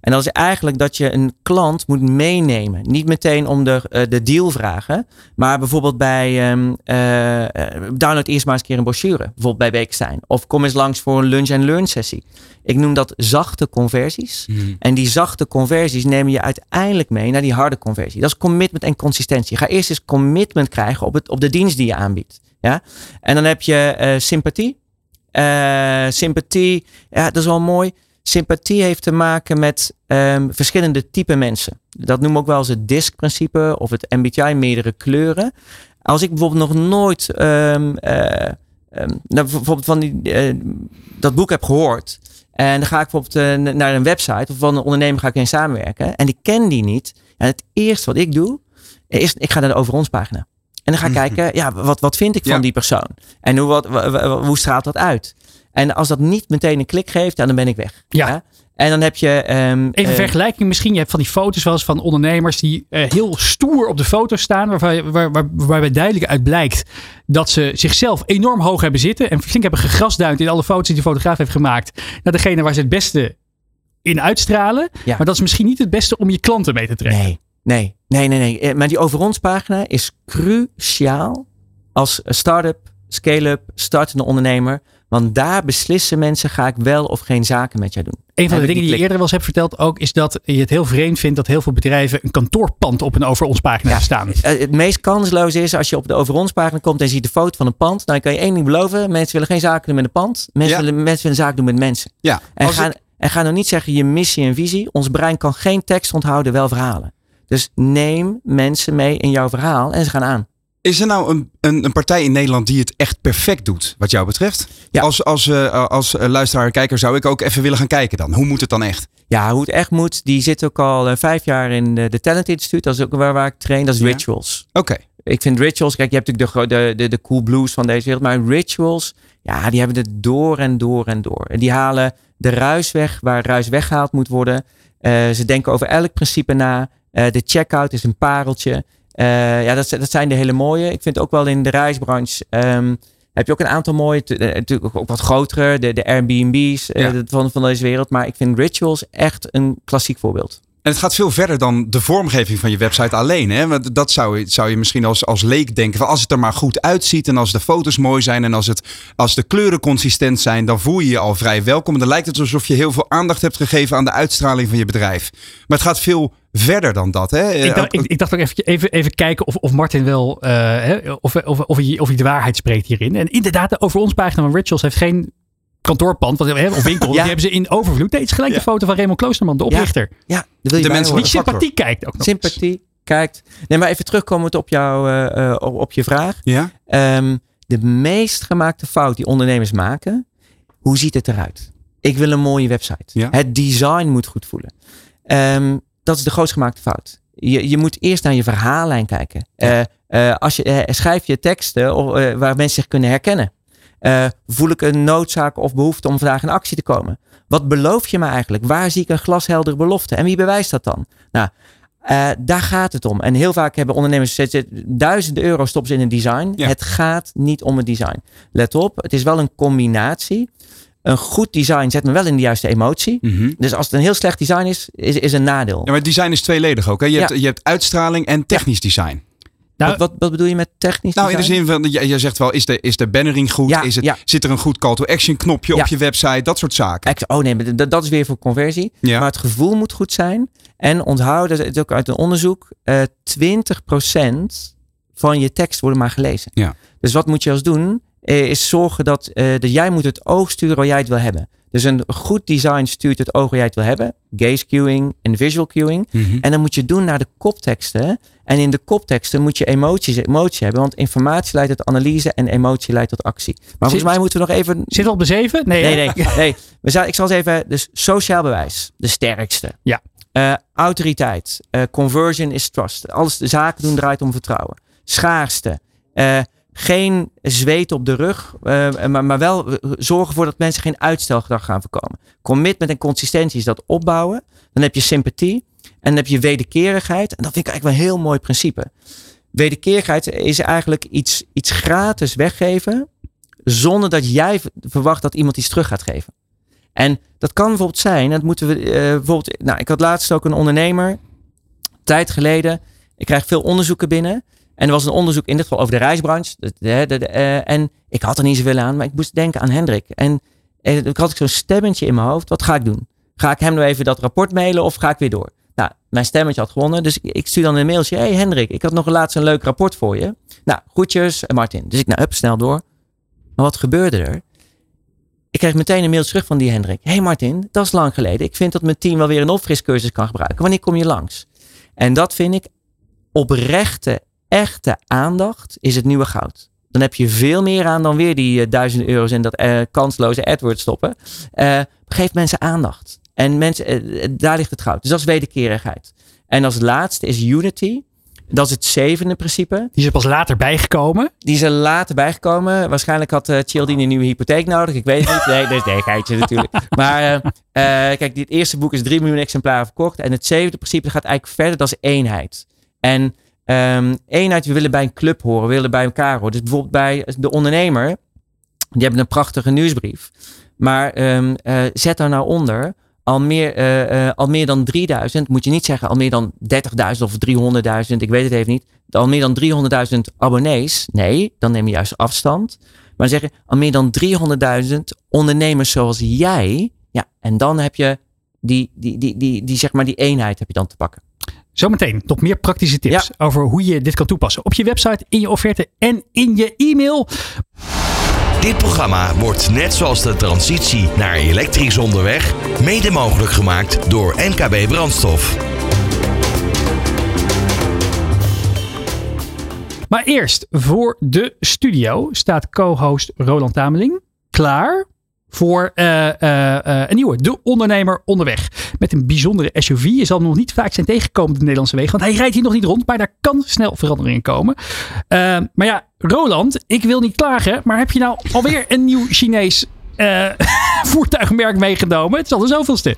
En dat is eigenlijk dat je een klant moet meenemen. Niet meteen om de, eh, de deal vragen. Maar bijvoorbeeld bij ehm, eh, download eerst maar eens een keer een brochure. Bijvoorbeeld bij Beekstein. Of kom eens langs voor een lunch en learn sessie. Ik noem dat zachte conversies. En die zachte conversies nemen je uiteindelijk mee naar die harde conversie. Dat is commitment en consistentie. Ga eerst eens commitment krijgen op, het, op de dienst die je aanbiedt. Ja? En dan heb je eh, sympathie. Sympathie, ja, dat is wel mooi. Sympathie heeft te maken met ehm, verschillende type mensen. Dat noemen we ook wel eens het DISC-principe of het MBTI, meerdere kleuren. Als ik bijvoorbeeld nog nooit ehm, eh, ehm, nou, bijvoorbeeld van die, eh, dat boek heb gehoord. En dan ga ik bijvoorbeeld eh, naar een website of van een ondernemer ga ik in samenwerken. En ik ken die niet. En het eerste wat ik doe, is ik ga naar de over ons pagina. En dan ga ik kijken, ja, wat, wat vind ik van die persoon? En hoe, wat, wa- wa- hoe straalt dat uit? En als dat niet meteen een klik geeft, dan ben ik weg. Ja. En dan heb je... ehm, Even eh, vergelijking misschien. Je hebt van die foto's wel eens van ondernemers die eh, heel stoer op de foto staan. Waarvan, waar, waar, waarbij duidelijk uit blijkt dat ze zichzelf enorm hoog hebben zitten. En flink hebben gegrasduind in alle foto's die de fotograaf heeft gemaakt. Naar degene waar ze het beste in uitstralen. Ja. Maar dat is misschien niet het beste om je klanten mee te trekken. Nee, nee, nee, nee, nee. Eh, Maar die over ons pagina is cruciaal als start-up, scale-up, startende ondernemer. Want daar beslissen mensen, ga ik wel of geen zaken met jou doen. Een van de dingen die je eerder wel eens hebt verteld ook, is dat je het heel vreemd vindt dat heel veel bedrijven een kantoorpand op een over ons pagina Ja. staan. Eh, Het meest kansloze is als je op de over ons pagina komt en ziet de foto van een pand. Dan kan je één ding beloven. Mensen willen geen zaken doen met een pand. Mensen, Ja. willen, mensen willen zaken doen met mensen. Ja, En als ga, ik- en ga nou niet zeggen je missie en visie. Ons brein kan geen tekst onthouden, wel verhalen. Dus neem mensen mee in jouw verhaal en ze gaan aan. Is er nou een, een, een partij in Nederland die het echt perfect doet, wat jou betreft? Ja. Als, als, eh, als eh, luisteraar en kijker zou ik ook even willen gaan kijken dan. Hoe moet het dan echt? Ja, hoe het echt moet. Die zit ook al eh, vijf jaar in de, de Talent Instituut. Dat is ook waar, waar ik train. Dat is Ja. Rituals. Oké. Ik vind rituals, kijk, je hebt natuurlijk de, de, de, de cool blues van deze wereld. Maar rituals, ja, die hebben het door en door en door. En die halen de ruis weg waar ruis weggehaald moet worden. Ze denken over elk principe na. De checkout is een pareltje. Eh, ja, dat, dat zijn de hele mooie. Ik vind ook wel in de reisbranche. ehm, heb je ook een aantal mooie, eh, natuurlijk ook wat grotere, de, de Airbnb's eh, Ja. van, van deze wereld. Maar ik vind Rituals echt een klassiek voorbeeld. En het gaat veel verder dan de vormgeving van je website alleen. Hè? Want dat zou je, zou je misschien als, als leek denken. Van als het er maar goed uitziet en als de foto's mooi zijn en als, het, als de kleuren consistent zijn, dan voel je je al vrij welkom. En dan lijkt het alsof je heel veel aandacht hebt gegeven aan de uitstraling van je bedrijf. Maar het gaat veel verder dan dat. Hè? Ik Eh, dacht, ik, ik dacht ook even, even, even kijken of, of Martin wel, eh, of, of, of, hij, of hij de waarheid spreekt hierin. En inderdaad, de over ons pagina van Rituals heeft geen kantoorpand want, hè, of winkel. Die hebben ze in overvloed. Nee, het is gelijk de foto van Raymond Kloosterman, de oprichter. Ja, wil je De mensen. Die sympathie kijkt ook nog. Sympathie, kijkt. Nee, maar even terugkomend op, jou, eh, eh, op, je vraag. ja? Ehm, de meest gemaakte fout die ondernemers maken, hoe ziet het eruit? Ik wil een mooie website. Ja. Het design moet goed voelen. Ehm, dat is de grootst gemaakte fout. Je, je moet eerst naar je verhaallijn kijken. Eh, als je, schrijf je teksten waar mensen zich kunnen herkennen. Eh, voel ik een noodzaak of behoefte om vandaag in actie te komen? Wat beloof je me eigenlijk? Waar zie ik een glasheldere belofte? En wie bewijst dat dan? Nou, eh, daar gaat het om. En heel vaak hebben ondernemers zetten duizenden euro stoppen ze in een design. Ja. Het gaat niet om het design. Let op, het is wel een combinatie. Een goed design zet me wel in de juiste emotie. Mhm. Dus als het een heel slecht design is, is, is een nadeel. Ja, maar design is tweeledig ook. Hè? Je, Ja. hebt, je hebt uitstraling en technisch design. Nou, wat, wat, wat bedoel je met technisch Nou, in de zin van, je, je zegt wel, is de, is de bannering goed? Ja, is het, ja. Zit er een goed call to action knopje Ja. op je website? Dat soort zaken. Ex- Oh nee, maar dat, dat is weer voor conversie. Ja. Maar het gevoel moet goed zijn. En onthoud, dat is ook uit een onderzoek, eh 20% van je tekst worden maar gelezen. Ja. Dus wat moet je als doen? Eh, is zorgen dat, eh, dat jij moet het oog sturen waar jij het wil hebben. Dus een goed design stuurt het oog waar jij het wil hebben. Gaze queuing en visual queuing. Mhm. En dan moet je doen naar de kopteksten. En in de kopteksten moet je emoties, emotie hebben. Want informatie leidt tot analyse en emotie leidt tot actie. Maar volgens mij moeten we nog even... Zit op de zeven? Nee, Nee, nee, nee. We zou, ik zal eens even. Dus sociaal bewijs, de sterkste. Ja. Eh, autoriteit, eh, conversion is trust. Alles de zaken doen draait om vertrouwen. Schaarste, eh, geen zweet op de rug, eh, maar, maar wel eh, zorgen ervoor dat mensen geen uitstelgedrag gaan voorkomen. Commitment en consistentie is dat opbouwen. Dan heb je sympathie en dan heb je wederkerigheid. En dat vind ik eigenlijk wel een heel mooi principe. Wederkerigheid is eigenlijk iets, iets gratis weggeven zonder dat jij verwacht dat iemand iets terug gaat geven. En dat kan bijvoorbeeld zijn, dat moeten we uh, bijvoorbeeld, nou, ik had laatst ook een ondernemer, tijd geleden, ik krijg veel onderzoeken binnen. En er was een onderzoek in dit geval over de reisbranche. Uh, en ik had er niet zoveel aan, maar ik moest denken aan Hendrik. En, en ik had zo'n stemmetje in mijn hoofd. Wat ga ik doen? Ga ik hem nou even dat rapport mailen of ga ik weer door? Nou, mijn stemmetje had gewonnen. Dus ik, ik stuur dan een mailtje. hey Hendrik, ik had nog laatst een leuk rapport voor je. Nou, groetjes Martin. Dus ik nou, hup, snel door. Maar wat gebeurde er? Ik kreeg meteen een mail terug van die Hendrik. hey Martin, dat is lang geleden. Ik vind dat mijn team wel weer een opfriscursus kan gebruiken. Wanneer kom je langs? En dat vind ik oprechte, echte aandacht is het nieuwe goud. Dan heb je veel meer aan dan weer die uh, duizend euro's en dat uh, kansloze AdWords stoppen. Uh, geef mensen aandacht. En mensen, daar ligt het goud. Dus dat is wederkerigheid. En als laatste is unity. Dat is het zevende principe. Die is er pas later bijgekomen. Die is er later bijgekomen. Waarschijnlijk had uh, Cialdini een nieuwe hypotheek nodig. Ik weet het niet. Nee, dat is nee, geitje natuurlijk. Maar uh, uh, kijk, dit eerste boek is 3 miljoen exemplaren verkocht. En het zevende principe gaat eigenlijk verder. Dat is eenheid. En um, eenheid, we willen bij een club horen. We willen bij elkaar horen. Dus bijvoorbeeld bij de ondernemer. Die hebben een prachtige nieuwsbrief. Maar um, zet daar nou onder al meer, uh, uh, al meer dan 3000, moet je niet zeggen al meer dan 30.000 of 300.000, ik weet het even niet. Al meer dan 300.000 abonnees. Nee, dan neem je juist afstand. Maar zeggen al meer dan 300.000 ondernemers zoals jij. Ja, en dan heb je die, die, die, die, die, zeg maar die eenheid heb je dan te pakken. Zometeen nog meer praktische tips ja. over hoe je dit kan toepassen. Op je website, in je offerte en in je e-mail. Dit programma wordt net zoals de transitie naar elektrisch onderweg mede mogelijk gemaakt door NKB Brandstof. Maar eerst voor de studio staat co-host Roland Tameling klaar voor uh, uh, uh, een nieuwe. De ondernemer onderweg. Met een bijzondere SUV. Je zal hem nog niet vaak zijn tegengekomen op de Nederlandse wegen. Want hij rijdt hier nog niet rond. Maar daar kan snel verandering in komen. maar ja, Roland, ik wil niet klagen. Maar heb je nou alweer een nieuw Chinees voertuigmerk meegenomen? Het is al de zoveelste.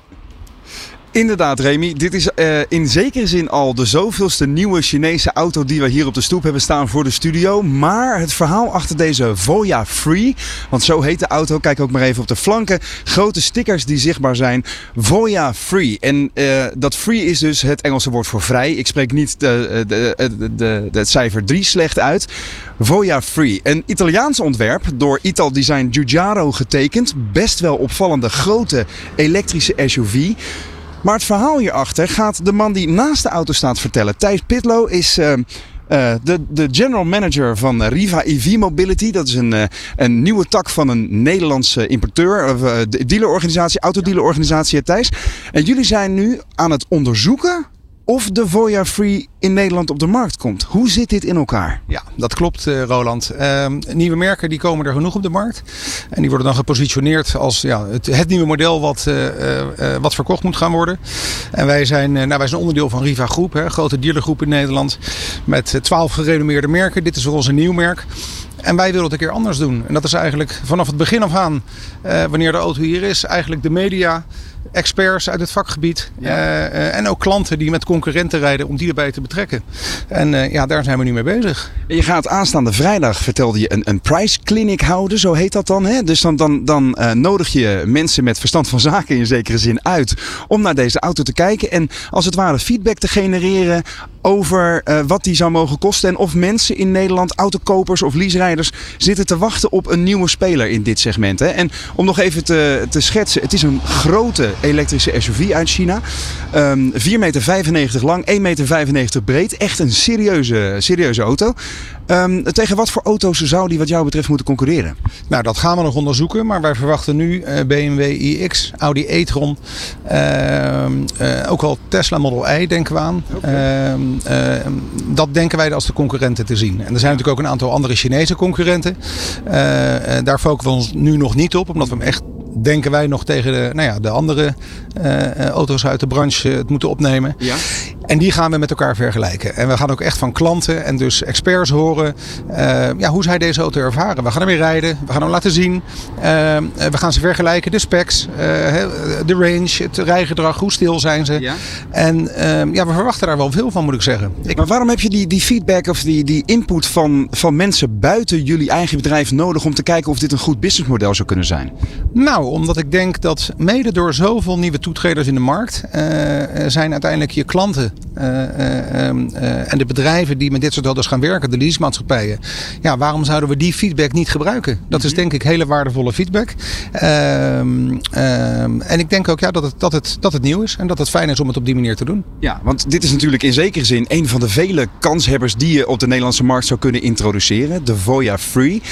Inderdaad, Remy. Dit is uh, in zekere zin al de zoveelste nieuwe Chinese auto die we hier op de stoep hebben staan voor de studio. Maar het verhaal achter deze Voya Free, want zo heet de auto, kijk ook maar even op de flanken. Grote stickers die zichtbaar zijn. Voya Free. En uh, dat free is dus het Engelse woord voor vrij. Ik spreek niet de, de, de, de, het cijfer 3 slecht uit. Voya Free. Een Italiaans ontwerp door Ital Design Giugiaro getekend. Best wel opvallende grote elektrische SUV. Maar het verhaal hierachter gaat de man die naast de auto staat vertellen. Thijs Pitlo is uh, uh, de, de general manager van Riva EV Mobility. Dat is een, een nieuwe tak van een Nederlandse importeur, of dealerorganisatie, autodealerorganisatie Thijs. En jullie zijn nu aan het onderzoeken of de Voya Free in Nederland op de markt komt. Hoe zit dit in elkaar? Ja, dat klopt uh, Roland. Uh, nieuwe merken die komen er genoeg op de markt. En die worden dan gepositioneerd als ja, het, het nieuwe model wat, uh, wat verkocht moet gaan worden. En wij zijn, nou, wij zijn onderdeel van Riva Groep, hè, grote dealergroep in Nederland. Met twaalf gerenommeerde merken. Dit is voor ons nieuw merk. En wij willen het een keer anders doen. En dat is eigenlijk vanaf het begin af aan, wanneer de auto hier is, eigenlijk de media experts uit het vakgebied. Ja. Uh, en ook klanten die met concurrenten rijden om die erbij te betrekken. En uh, ja, daar zijn we nu mee bezig. Je gaat aanstaande vrijdag, vertelde je, een, een price clinic houden. Zo heet dat dan. Hè? Dus dan, dan, dan uh, nodig je mensen met verstand van zaken in zekere zin uit om naar deze auto te kijken. En als het ware feedback te genereren over uh, wat die zou mogen kosten. En of mensen in Nederland, autokopers of leaserijders, zitten te wachten op een nieuwe speler in dit segment. Hè? En om nog even te, te schetsen, het is een grote elektrische SUV uit China. Um, 4,95 meter lang, 1,95 meter breed. Echt een serieuze, serieuze auto. Um, tegen wat voor auto's zou die wat jou betreft moeten concurreren? Nou, dat gaan we nog onderzoeken. Maar wij verwachten nu uh, BMW iX, Audi e-tron. Uh, uh, ook wel Tesla Model I denken we aan. Okay. dat denken wij als de concurrenten te zien. En er zijn natuurlijk ook een aantal andere Chinese concurrenten. daar focussen we ons nu nog niet op. Omdat we hem echt denken wij nog tegen de, nou ja, de andere auto's uit de branche het moeten opnemen. Ja. En die gaan we met elkaar vergelijken. En we gaan ook echt van klanten en dus experts horen eh, ja, hoe zij deze auto ervaren. We gaan ermee rijden, we gaan hem laten zien. Eh, we gaan ze vergelijken, de specs, eh, de range, het rijgedrag, hoe stil zijn ze. Ja. En eh, ja, we verwachten daar wel veel van, moet ik zeggen. Ik, Maar waarom heb je die, die feedback of die, die input van, van mensen buiten jullie eigen bedrijf nodig om te kijken of dit een goed businessmodel zou kunnen zijn? Nou, omdat ik denk dat mede door zoveel nieuwe toetreders in de markt eh, eh, zijn uiteindelijk je klanten eh, eh, ehm, eh, en de bedrijven die met dit soort auto's gaan werken, de leasemaatschappijen. Ja, waarom zouden we die feedback niet gebruiken? Dat is denk ik hele waardevolle feedback. Ehm, ehm, en ik denk ook ja, dat, het, dat, het, dat het nieuw is en dat het fijn is om het op die manier te doen. Ja, want dit is natuurlijk in zekere zin een van de vele kanshebbers die je op de Nederlandse markt zou kunnen introduceren. De Voya Free.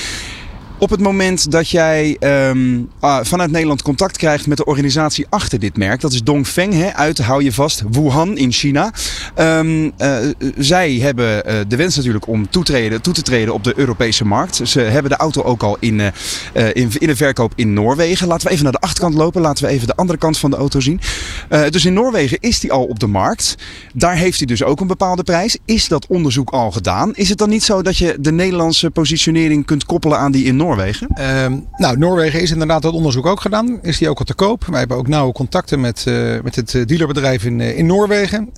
Op het moment dat jij ehm, ah, vanuit Nederland contact krijgt met de organisatie achter dit merk, dat is Dongfeng, hè, uit, hou je vast, Wuhan in China. Ehm, eh, zij hebben eh, de wens natuurlijk om toetreden, toe te treden op de Europese markt. Ze hebben de auto ook al in, eh, in, in de verkoop in Noorwegen. Laten we even naar de achterkant lopen, laten we even de andere kant van de auto zien. Dus in Noorwegen is die al op de markt. Daar heeft hij dus ook een bepaalde prijs. Is dat onderzoek al gedaan? Is het dan niet zo dat je de Nederlandse positionering kunt koppelen aan die in Noorwegen? Ehm, nou, Noorwegen is inderdaad dat onderzoek ook gedaan. Is die ook al te koop? Wij hebben ook nauwe contacten met, eh, met het eh, dealerbedrijf in, eh, in Noorwegen.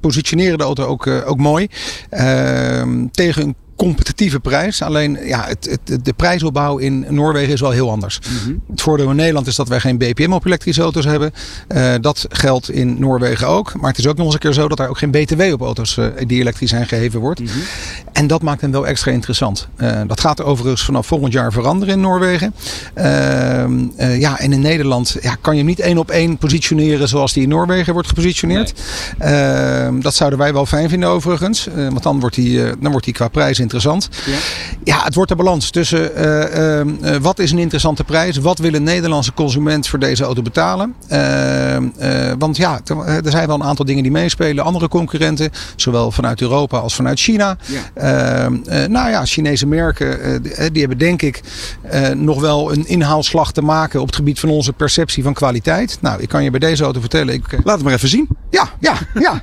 Positioneren de auto ook, ook mooi. Ehm, tegen een competitieve prijs. Alleen ja, het, het, de prijsopbouw in Noorwegen is wel heel anders. Het voordeel in Nederland is dat wij geen BPM op elektrische auto's hebben. Eh, dat geldt in Noorwegen ook. Maar het is ook nog eens een keer zo dat er ook geen BTW op auto's eh, die elektrisch zijn geheven wordt. En dat maakt hem wel extra interessant. Eh, dat gaat overigens vanaf volgend jaar veranderen in Noorwegen. Ehm, eh, ja, en in Nederland ja, kan je hem niet één op één positioneren zoals die in Noorwegen wordt gepositioneerd. Ehm, dat zouden wij wel fijn vinden overigens. Want dan wordt die, dan wordt die qua prijs interessant. Ja. Ja, het wordt de balans tussen eh, ehm, eh, wat is een interessante prijs, wat wil een Nederlandse consument voor deze auto betalen. Ehm, eh, want ja, er zijn wel een aantal dingen die meespelen. Andere concurrenten, zowel vanuit Europa als vanuit China. Ehm, eh, nou ja, Chinese merken, die, die hebben denk ik nog wel een inhaalslag te maken op het gebied van onze perceptie van kwaliteit. Nou, ik kan je bij deze auto vertellen. Ik, Laat het maar even zien. Ja, ja, ja.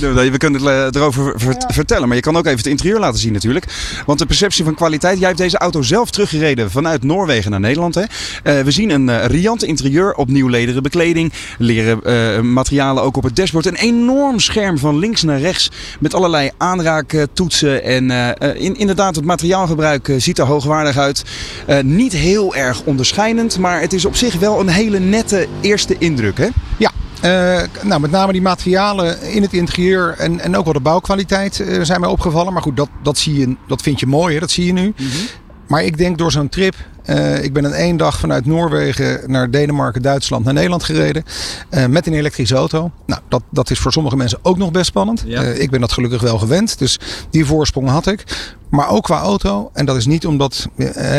We kunnen het eh, erover ver- vertellen, maar je kan ook even het interieur laten zien natuurlijk. Want de perceptie van kwaliteit, jij hebt deze auto zelf teruggereden vanuit Noorwegen naar Nederland. Hè? Eh, we zien een eh, riant interieur, opnieuw lederen bekleding, leren materialen ook op het dashboard. Een enorm scherm van links naar rechts met allerlei aanraaktoetsen. En in, inderdaad, het materiaalgebruik ziet er hoogwaardig uit. Niet heel erg onderscheidend, maar het is op zich wel een hele nette eerste indruk. Hè? Ja, nou, met name die materialen in het interieur en, en ook wel de bouwkwaliteit eh, zijn mij opgevallen. Maar goed, dat, dat, zie je, dat vind je mooi, hè? dat zie je nu. Maar ik denk door zo'n trip. Eh, ik ben in één dag vanuit Noorwegen naar Denemarken, Duitsland, naar Nederland gereden. eh, met een elektrische auto. Nou, dat, dat is voor sommige mensen ook nog best spannend. Ja. Eh, ik ben dat gelukkig wel gewend. Dus die voorsprong had ik. Maar ook qua auto. En dat is niet omdat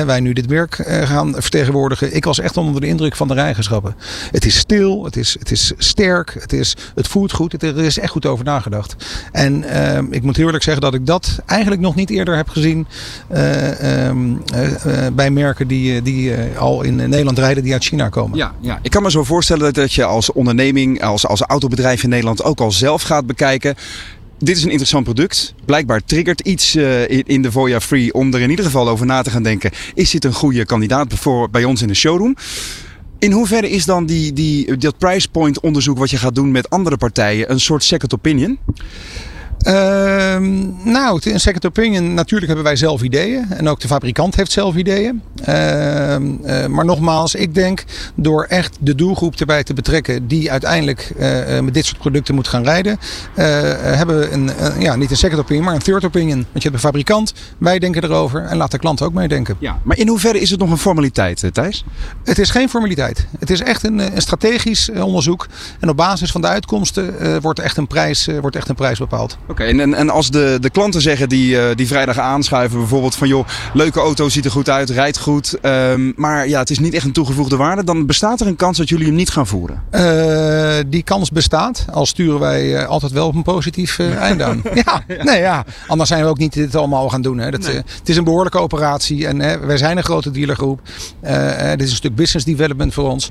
wij nu dit werk gaan vertegenwoordigen. Ik was echt onder de indruk van de rijeigenschappen. Het is stil, het is, het is sterk, het, is, het voelt goed. Het, er is echt goed over nagedacht. En ik moet heel eerlijk zeggen dat ik dat eigenlijk nog niet eerder heb gezien eh, ehm, eh, eh, bij merken die, eh, die eh, al in Nederland rijden die uit China komen. Ja, ja, ik kan me zo voorstellen dat, je als onderneming, als, als autobedrijf in Nederland ook al zelf gaat bekijken. Dit is een interessant product. Blijkbaar triggert iets eh, in de Voya Free om er in ieder geval over na te gaan denken. Is dit een goede kandidaat voor bij ons in de showroom? In hoeverre is dan die, die, dat price point onderzoek wat je gaat doen met andere partijen een soort second opinion? Ehm, nou, een second opinion. Natuurlijk hebben wij zelf ideeën. En ook de fabrikant heeft zelf ideeën. Ehm, eh, maar nogmaals, ik denk door echt de doelgroep erbij te betrekken. die uiteindelijk eh, eh, met dit soort producten moet gaan rijden. hebben we een, ja, niet een second opinion, maar een third opinion. Want je hebt een fabrikant, wij denken erover. en laat de klant ook meedenken. Ja. Maar in hoeverre is het nog een formaliteit, Thijs? Het is geen formaliteit. Het is echt een, een strategisch onderzoek. En op basis van de uitkomsten wordt, echt een prijs, wordt echt een prijs bepaald. Oké, en, en, en als de, de klanten zeggen die, eh, die vrijdag aanschuiven, bijvoorbeeld van joh, leuke auto, ziet er goed uit, rijdt goed, ehm, maar ja, het is niet echt een toegevoegde waarde, dan bestaat er een kans dat jullie hem niet gaan voeren. Eh, die kans bestaat, al sturen wij eh, altijd wel op een positief einde aan. Ja, nee, ja, anders zijn we ook niet dit allemaal gaan doen. Hè. Dat, het is een behoorlijke operatie en hè, wij zijn een grote dealergroep. Dit is een stuk business development voor ons,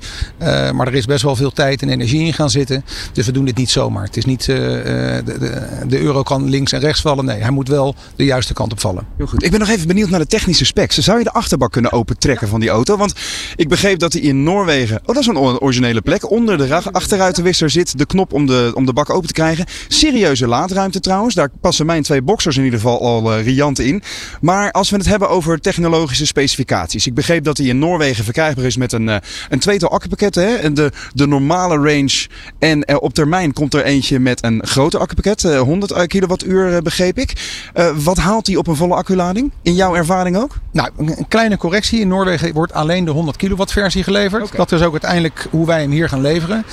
maar er is best wel veel tijd en energie in gaan zitten. Dus we doen dit niet zomaar. Het is niet, de, de, de euro kan links en rechts vallen. Nee, hij moet wel de juiste kant op vallen. Heel goed. Ik ben nog even benieuwd naar de technische specs. Zou je de achterbak kunnen opentrekken van die auto? Want ik begreep dat hij in Noorwegen, oh dat is een originele plek, onder de achteruitenwisser zit de knop om de, om de bak open te krijgen. Serieuze laadruimte trouwens. Daar passen mijn twee boxers in ieder geval al eh, riant in. Maar als we het hebben over technologische specificaties. Ik begreep dat hij in Noorwegen verkrijgbaar is met een, eh, een tweetal accupakket. Hè? En de, de normale range. En eh, op termijn komt er eentje met een grote accupakket. eh, 100 kilowattuur eh, begreep ik. Eh, wat haalt hij op een volle acculading? In jouw ervaring ook? Nou, een kleine correctie. In Noorwegen wordt alleen de 100 kilowatt versie geleverd. Dat is ook uiteindelijk hoe wij hem hier gaan leveren.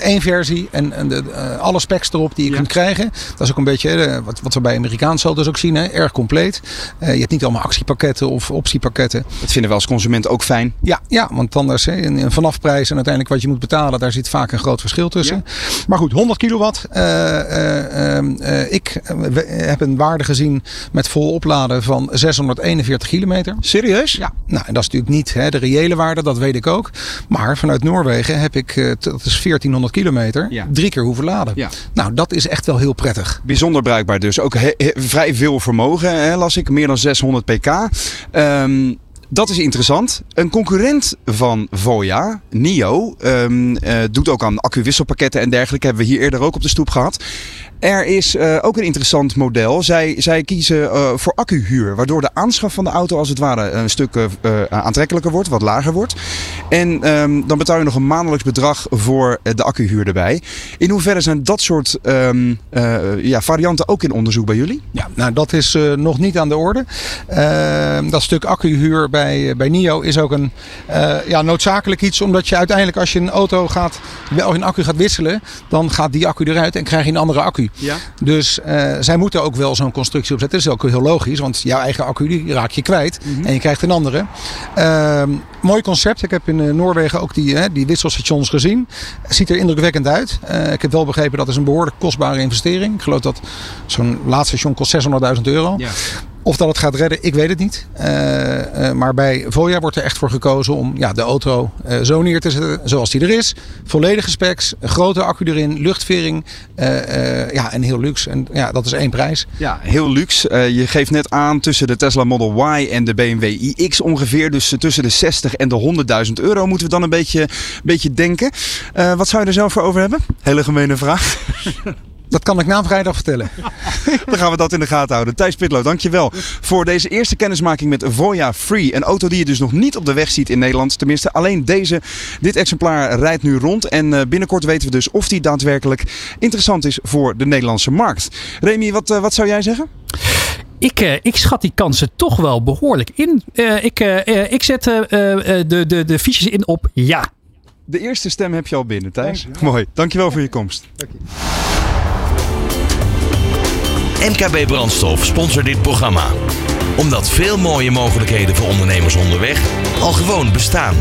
Eén versie en, en de, eh, alle specs erop die je Ja. kunt krijgen. Dat is ook een beetje eh, wat, wat we bij Amerikaanse auto's ook zien. Hè? Erg compleet. Eh, je hebt niet allemaal actiepakketten of optiepakketten. Dat vinden we als consument ook fijn. Ja, ja want anders hè, een, vanafprijs en uiteindelijk wat je moet betalen, daar zit vaak een groot verschil tussen. Maar goed, 100 kilowatt. Eh, eh, eh, ik eh, we- heb een waarde gezien met vol opladen van 641 kilometer. Serieus? Ja, nou, en dat is natuurlijk niet hè, de reële waarde, dat weet ik ook. Maar vanuit Noorwegen heb ik, eh, dat is 1400 kilometer, Ja. drie keer hoeven laden. Ja. Nou, dat is echt wel heel prettig. Bijzonder bruikbaar dus. Ook he- he- vrij veel vermogen, hè, las ik. Meer dan 600 pk. Ehm, dat is interessant. Een concurrent van Voya, NIO, ehm, eh, doet ook aan accuwisselpakketten en dergelijke. Hebben we hier eerder ook op de stoep gehad. Er is eh, ook een interessant model. Zij, zij kiezen eh, voor accuhuur, waardoor de aanschaf van de auto als het ware een stuk eh, aantrekkelijker wordt, wat lager wordt. En ehm, dan betaal je nog een maandelijks bedrag voor de accuhuur erbij. In hoeverre zijn dat soort ehm, eh, ja, varianten ook in onderzoek bij jullie? Ja, nou dat is nog niet aan de orde. Ehm, dat stuk accuhuur bij, bij NIO is ook een ja, noodzakelijk iets. Omdat je uiteindelijk als je een auto gaat, wel een accu gaat wisselen, dan gaat die accu eruit en krijg je een andere accu. Ja. Dus eh, zij moeten ook wel zo'n constructie opzetten. Dat is ook heel logisch, want jouw eigen accu die raak je kwijt en je krijgt een andere. Ehm, mooi concept. Ik heb in eh, Noorwegen ook die, hè, die wisselstations gezien. Ziet er indrukwekkend uit. Eh, ik heb wel begrepen dat is een behoorlijk kostbare investering. Ik geloof dat zo'n laadstation kost 600.000 euro. Ja. Of dat het gaat redden, ik weet het niet. Eh, eh, maar bij Voya wordt er echt voor gekozen om ja, de auto eh, zo neer te zetten zoals die er is. Volledige specs, een grote accu erin, luchtvering. eh, eh, ja, en heel luxe. En ja, dat is één prijs. Ja, heel luxe. Eh, je geeft net aan tussen de Tesla Model Y en de BMW iX ongeveer. Dus tussen de 60 en de 100.000 euro moeten we dan een beetje, beetje denken. Eh, wat zou je er zelf voor over hebben? Hele gemene vraag. Dat kan ik na vrijdag vertellen. Dan gaan we dat in de gaten houden. Thijs Pitlo, dankjewel voor deze eerste kennismaking met Voya Free. Een auto die je dus nog niet op de weg ziet in Nederland. Tenminste, alleen deze, dit exemplaar rijdt nu rond. En eh, binnenkort weten we dus of die daadwerkelijk interessant is voor de Nederlandse markt. Remy, wat, eh, wat zou jij zeggen? Ik, eh, ik schat die kansen toch wel behoorlijk in. Eh, ik, ik zet eh, eh, de, de, de fiches in op ja. De eerste stem heb je al binnen, Thijs. Mooi. Dankjewel voor je komst. MKB Brandstof sponsort dit programma. Omdat veel mooie mogelijkheden voor ondernemers onderweg al gewoon bestaan.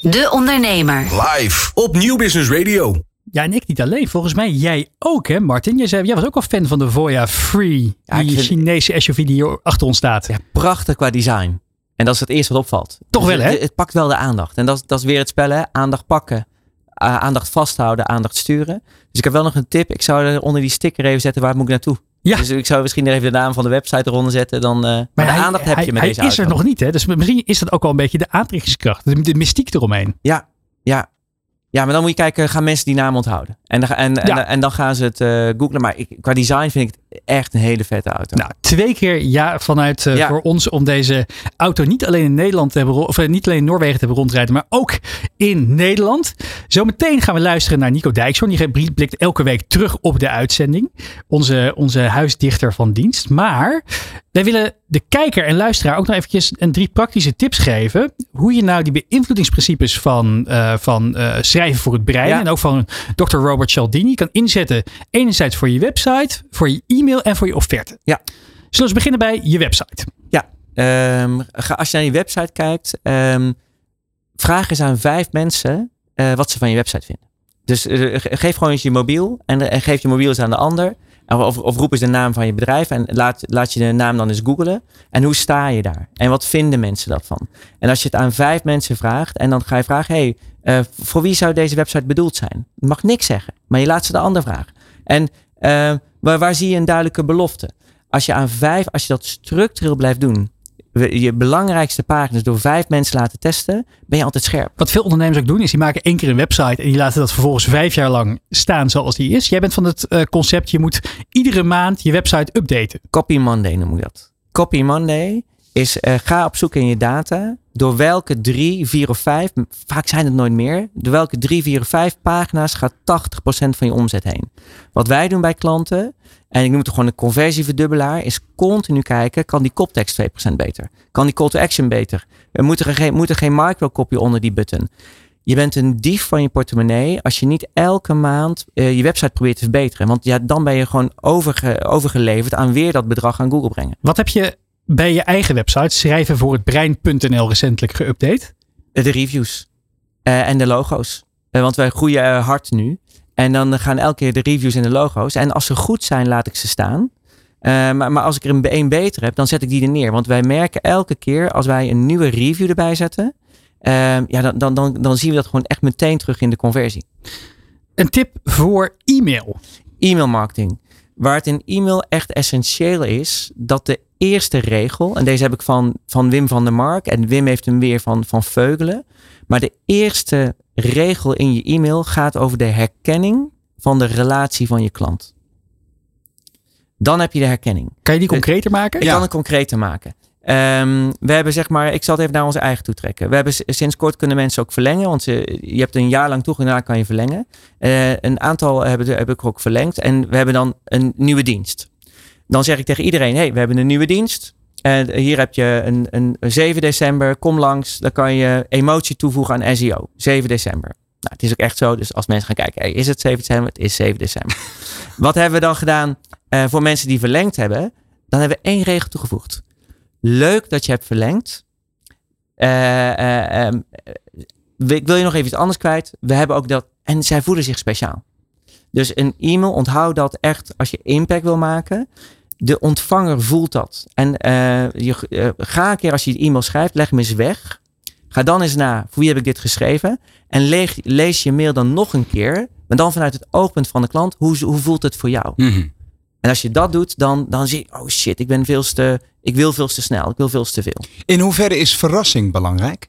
De Ondernemer. Live op Nieuw Business Radio. Ja, en ik niet alleen. Volgens mij jij ook, hè, Martin? Jij, zei, jij was ook al fan van de Voya Free. Ja, die vind- Chinese SUV die hier achter ons staat. Ja, prachtig qua design. En dat is het eerste wat opvalt. Toch Dus wel, hè? Het, het pakt wel de aandacht. En dat, dat is weer het spel, hè? Aandacht pakken. A- aandacht vasthouden, aandacht sturen. Dus ik heb wel nog een tip. Ik zou er onder die sticker even zetten, waar moet ik naartoe? Ja. Dus ik zou misschien er even de naam van de website eronder zetten. Dan, eh, maar, de hij, aandacht heb hij- je met hij deze is er nog niet, hè? Dus misschien is dat ook wel een beetje de aantrekkingskracht. De, de mystiek eromheen. Ja, ja. Ja, maar dan moet je kijken, gaan mensen die naam onthouden? En, dan- en, en, Ja. en dan gaan ze het eh googlen. Maar ik, qua design vind ik het echt een hele vette auto. Nou, twee keer ja vanuit eh, Ja. voor ons om deze auto niet alleen in Nederland te hebben, of eh, niet alleen in Noorwegen te hebben rondrijden, maar ook in Nederland. Zometeen gaan we luisteren naar Nico Dijkshoorn. Die blikt elke week terug op de uitzending. Onze, onze huisdichter van dienst. Maar wij willen de kijker en luisteraar ook nog eventjes een drie praktische tips geven. Hoe je nou die beïnvloedingsprincipes van, eh, van schrijven voor het brein Ja. en ook van Dr. Robert Cialdini kan inzetten. Enerzijds voor je website, voor je e-mail en voor je offerte. Ja. Zullen we eens beginnen bij je website? Ja, ehm, ga, als je naar je website kijkt, ehm, vraag eens aan vijf mensen eh, wat ze van je website vinden. Dus eh, ge- geef gewoon eens je mobiel en, eh, en geef je mobiel eens aan de ander. Of, of roep eens de naam van je bedrijf en laat, laat je de naam dan eens googlen. En hoe sta je daar? En wat vinden mensen daarvan? En als je het aan vijf mensen vraagt en dan ga je vragen, hey, voor wie zou deze website bedoeld zijn? Je mag niks zeggen, maar je laat ze de ander vragen. En eh, waar, waar zie je een duidelijke belofte? Als je aan vijf, als je dat structureel blijft doen, je belangrijkste pagina's door vijf mensen laten testen, ben je altijd scherp. Wat veel ondernemers ook doen, is die maken één keer een website en die laten dat vervolgens vijf jaar lang staan zoals die is. Jij bent van het eh, concept, je moet iedere maand je website updaten. Copy Monday noem ik dat. Copy Monday is eh, ga op zoek in je data door welke drie, vier of vijf, vaak zijn het nooit meer, door welke drie, vier of vijf pagina's gaat 80% van je omzet heen. Wat wij doen bij klanten, en ik noem het gewoon een conversieverdubbelaar, is continu kijken, kan die koptekst 2% beter? Kan die call to action beter? Er moet er geen, moet geen onder die button? Je bent een dief van je portemonnee als je niet elke maand eh, je website probeert te verbeteren. Want ja, dan ben je gewoon overge, overgeleverd aan weer dat bedrag aan Google brengen. Wat heb je bij je eigen website, schrijven voor het brein.nl, recentelijk geüpdate? De reviews eh, en de logo's. Eh, want wij groeien eh, hard nu. En dan gaan elke keer de reviews en de logo's. En als ze goed zijn, laat ik ze staan. Maar, maar als ik er een, een beter heb, dan zet ik die er neer. Want wij merken elke keer als wij een nieuwe review erbij zetten. ja, dan, dan, dan, dan zien we dat gewoon echt meteen terug in de conversie. Een tip voor e-mail. E-mail marketing. Waar het in e-mail echt essentieel is dat de eerste regel, en deze heb ik van, van Wim van der Mark, en Wim heeft hem weer van, van Veugelen. Maar de eerste regel in je e-mail gaat over de herkenning van de relatie van je klant. Dan heb je de herkenning. Kan je die concreter maken? Ik Ja. kan het concreter maken. Ehm, we hebben zeg maar, ik zal het even naar onze eigen toe trekken. We hebben sinds kort kunnen mensen ook verlengen, want ze, je hebt een jaar lang toegang, daarna kan je verlengen. Eh, een aantal hebben, heb ik ook verlengd en we hebben dan een nieuwe dienst. Dan zeg ik tegen iedereen, hey, we hebben een nieuwe dienst. En hier heb je een, een, een 7 december, kom langs, dan kan je emotie toevoegen aan SEO. 7 december. Nou, het is ook echt zo, dus als mensen gaan kijken, hey, is het 7 december? Het is 7 december. Wat hebben we dan gedaan eh, voor mensen die verlengd hebben? Dan hebben we één regel toegevoegd. Leuk dat je hebt verlengd. Eh, eh, ehm, eh, ik wil je nog even iets anders kwijt. We hebben ook dat. En zij voelen zich speciaal. Dus een e-mail, onthoud dat echt als je impact wil maken. De ontvanger voelt dat. En eh, je, ga een keer als je die e-mail schrijft, leg hem eens weg. Ga dan eens na, voor wie heb ik dit geschreven? En lees je mail dan nog een keer. Maar dan vanuit het oogpunt van de klant. Hoe, hoe voelt het voor jou? Mhm. En als je dat doet, dan, dan zie je, oh shit, ik ben veel te, ik wil veel te snel, ik wil veel te veel. In hoeverre is verrassing belangrijk?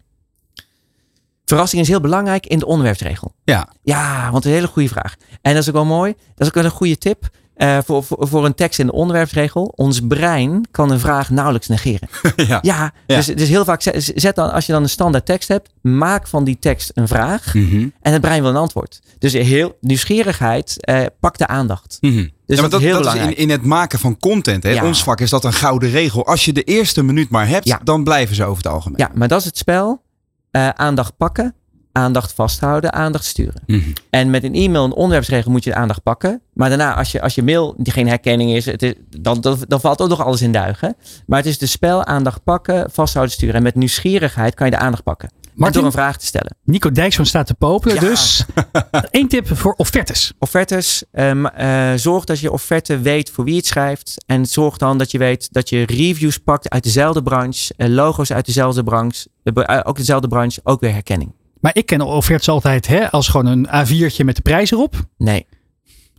Verrassing is heel belangrijk in de onderwerpsregel. Ja. Ja, want een hele goede vraag. En dat is ook wel mooi. Dat is ook wel een goede tip eh, voor, voor, voor een tekst in de onderwerpsregel. Ons brein kan een vraag nauwelijks negeren. ja. Ja, Dus, dus heel vaak zet, zet dan, als je dan een standaard tekst hebt, maak van die tekst een vraag. Mhm. En het brein wil een antwoord. Dus heel nieuwsgierigheid eh pakt de aandacht. Mhm. Dus ja, maar dat, dat, is heel dat is in, in het maken van content. Hè? Ja. Ons vak is dat een gouden regel. Als je de eerste minuut maar hebt, Ja. dan blijven ze over het algemeen. Ja, maar dat is het spel. Eh, aandacht pakken, aandacht vasthouden, aandacht sturen. Mhm. En met een e-mail, een onderwerpsregel moet je de aandacht pakken. Maar daarna, als je, als je mail die geen herkenning is, het is dan, dan, dan valt ook nog alles in duigen. Maar het is de spel aandacht pakken, vasthouden, sturen. En met nieuwsgierigheid kan je de aandacht pakken. Martin? Door een vraag te stellen. Nico Dijkshoorn staat te popelen. Ja. Dus één tip voor offertes. Offertes, ehm, eh, zorg dat je offerte weet voor wie het schrijft. En zorg dan dat je weet dat je reviews pakt uit dezelfde branche. eh, logo's uit dezelfde branche. eh, ook dezelfde branche, ook weer herkenning. Maar ik ken offertes altijd hè, als gewoon een A4'tje met de prijs erop. Nee,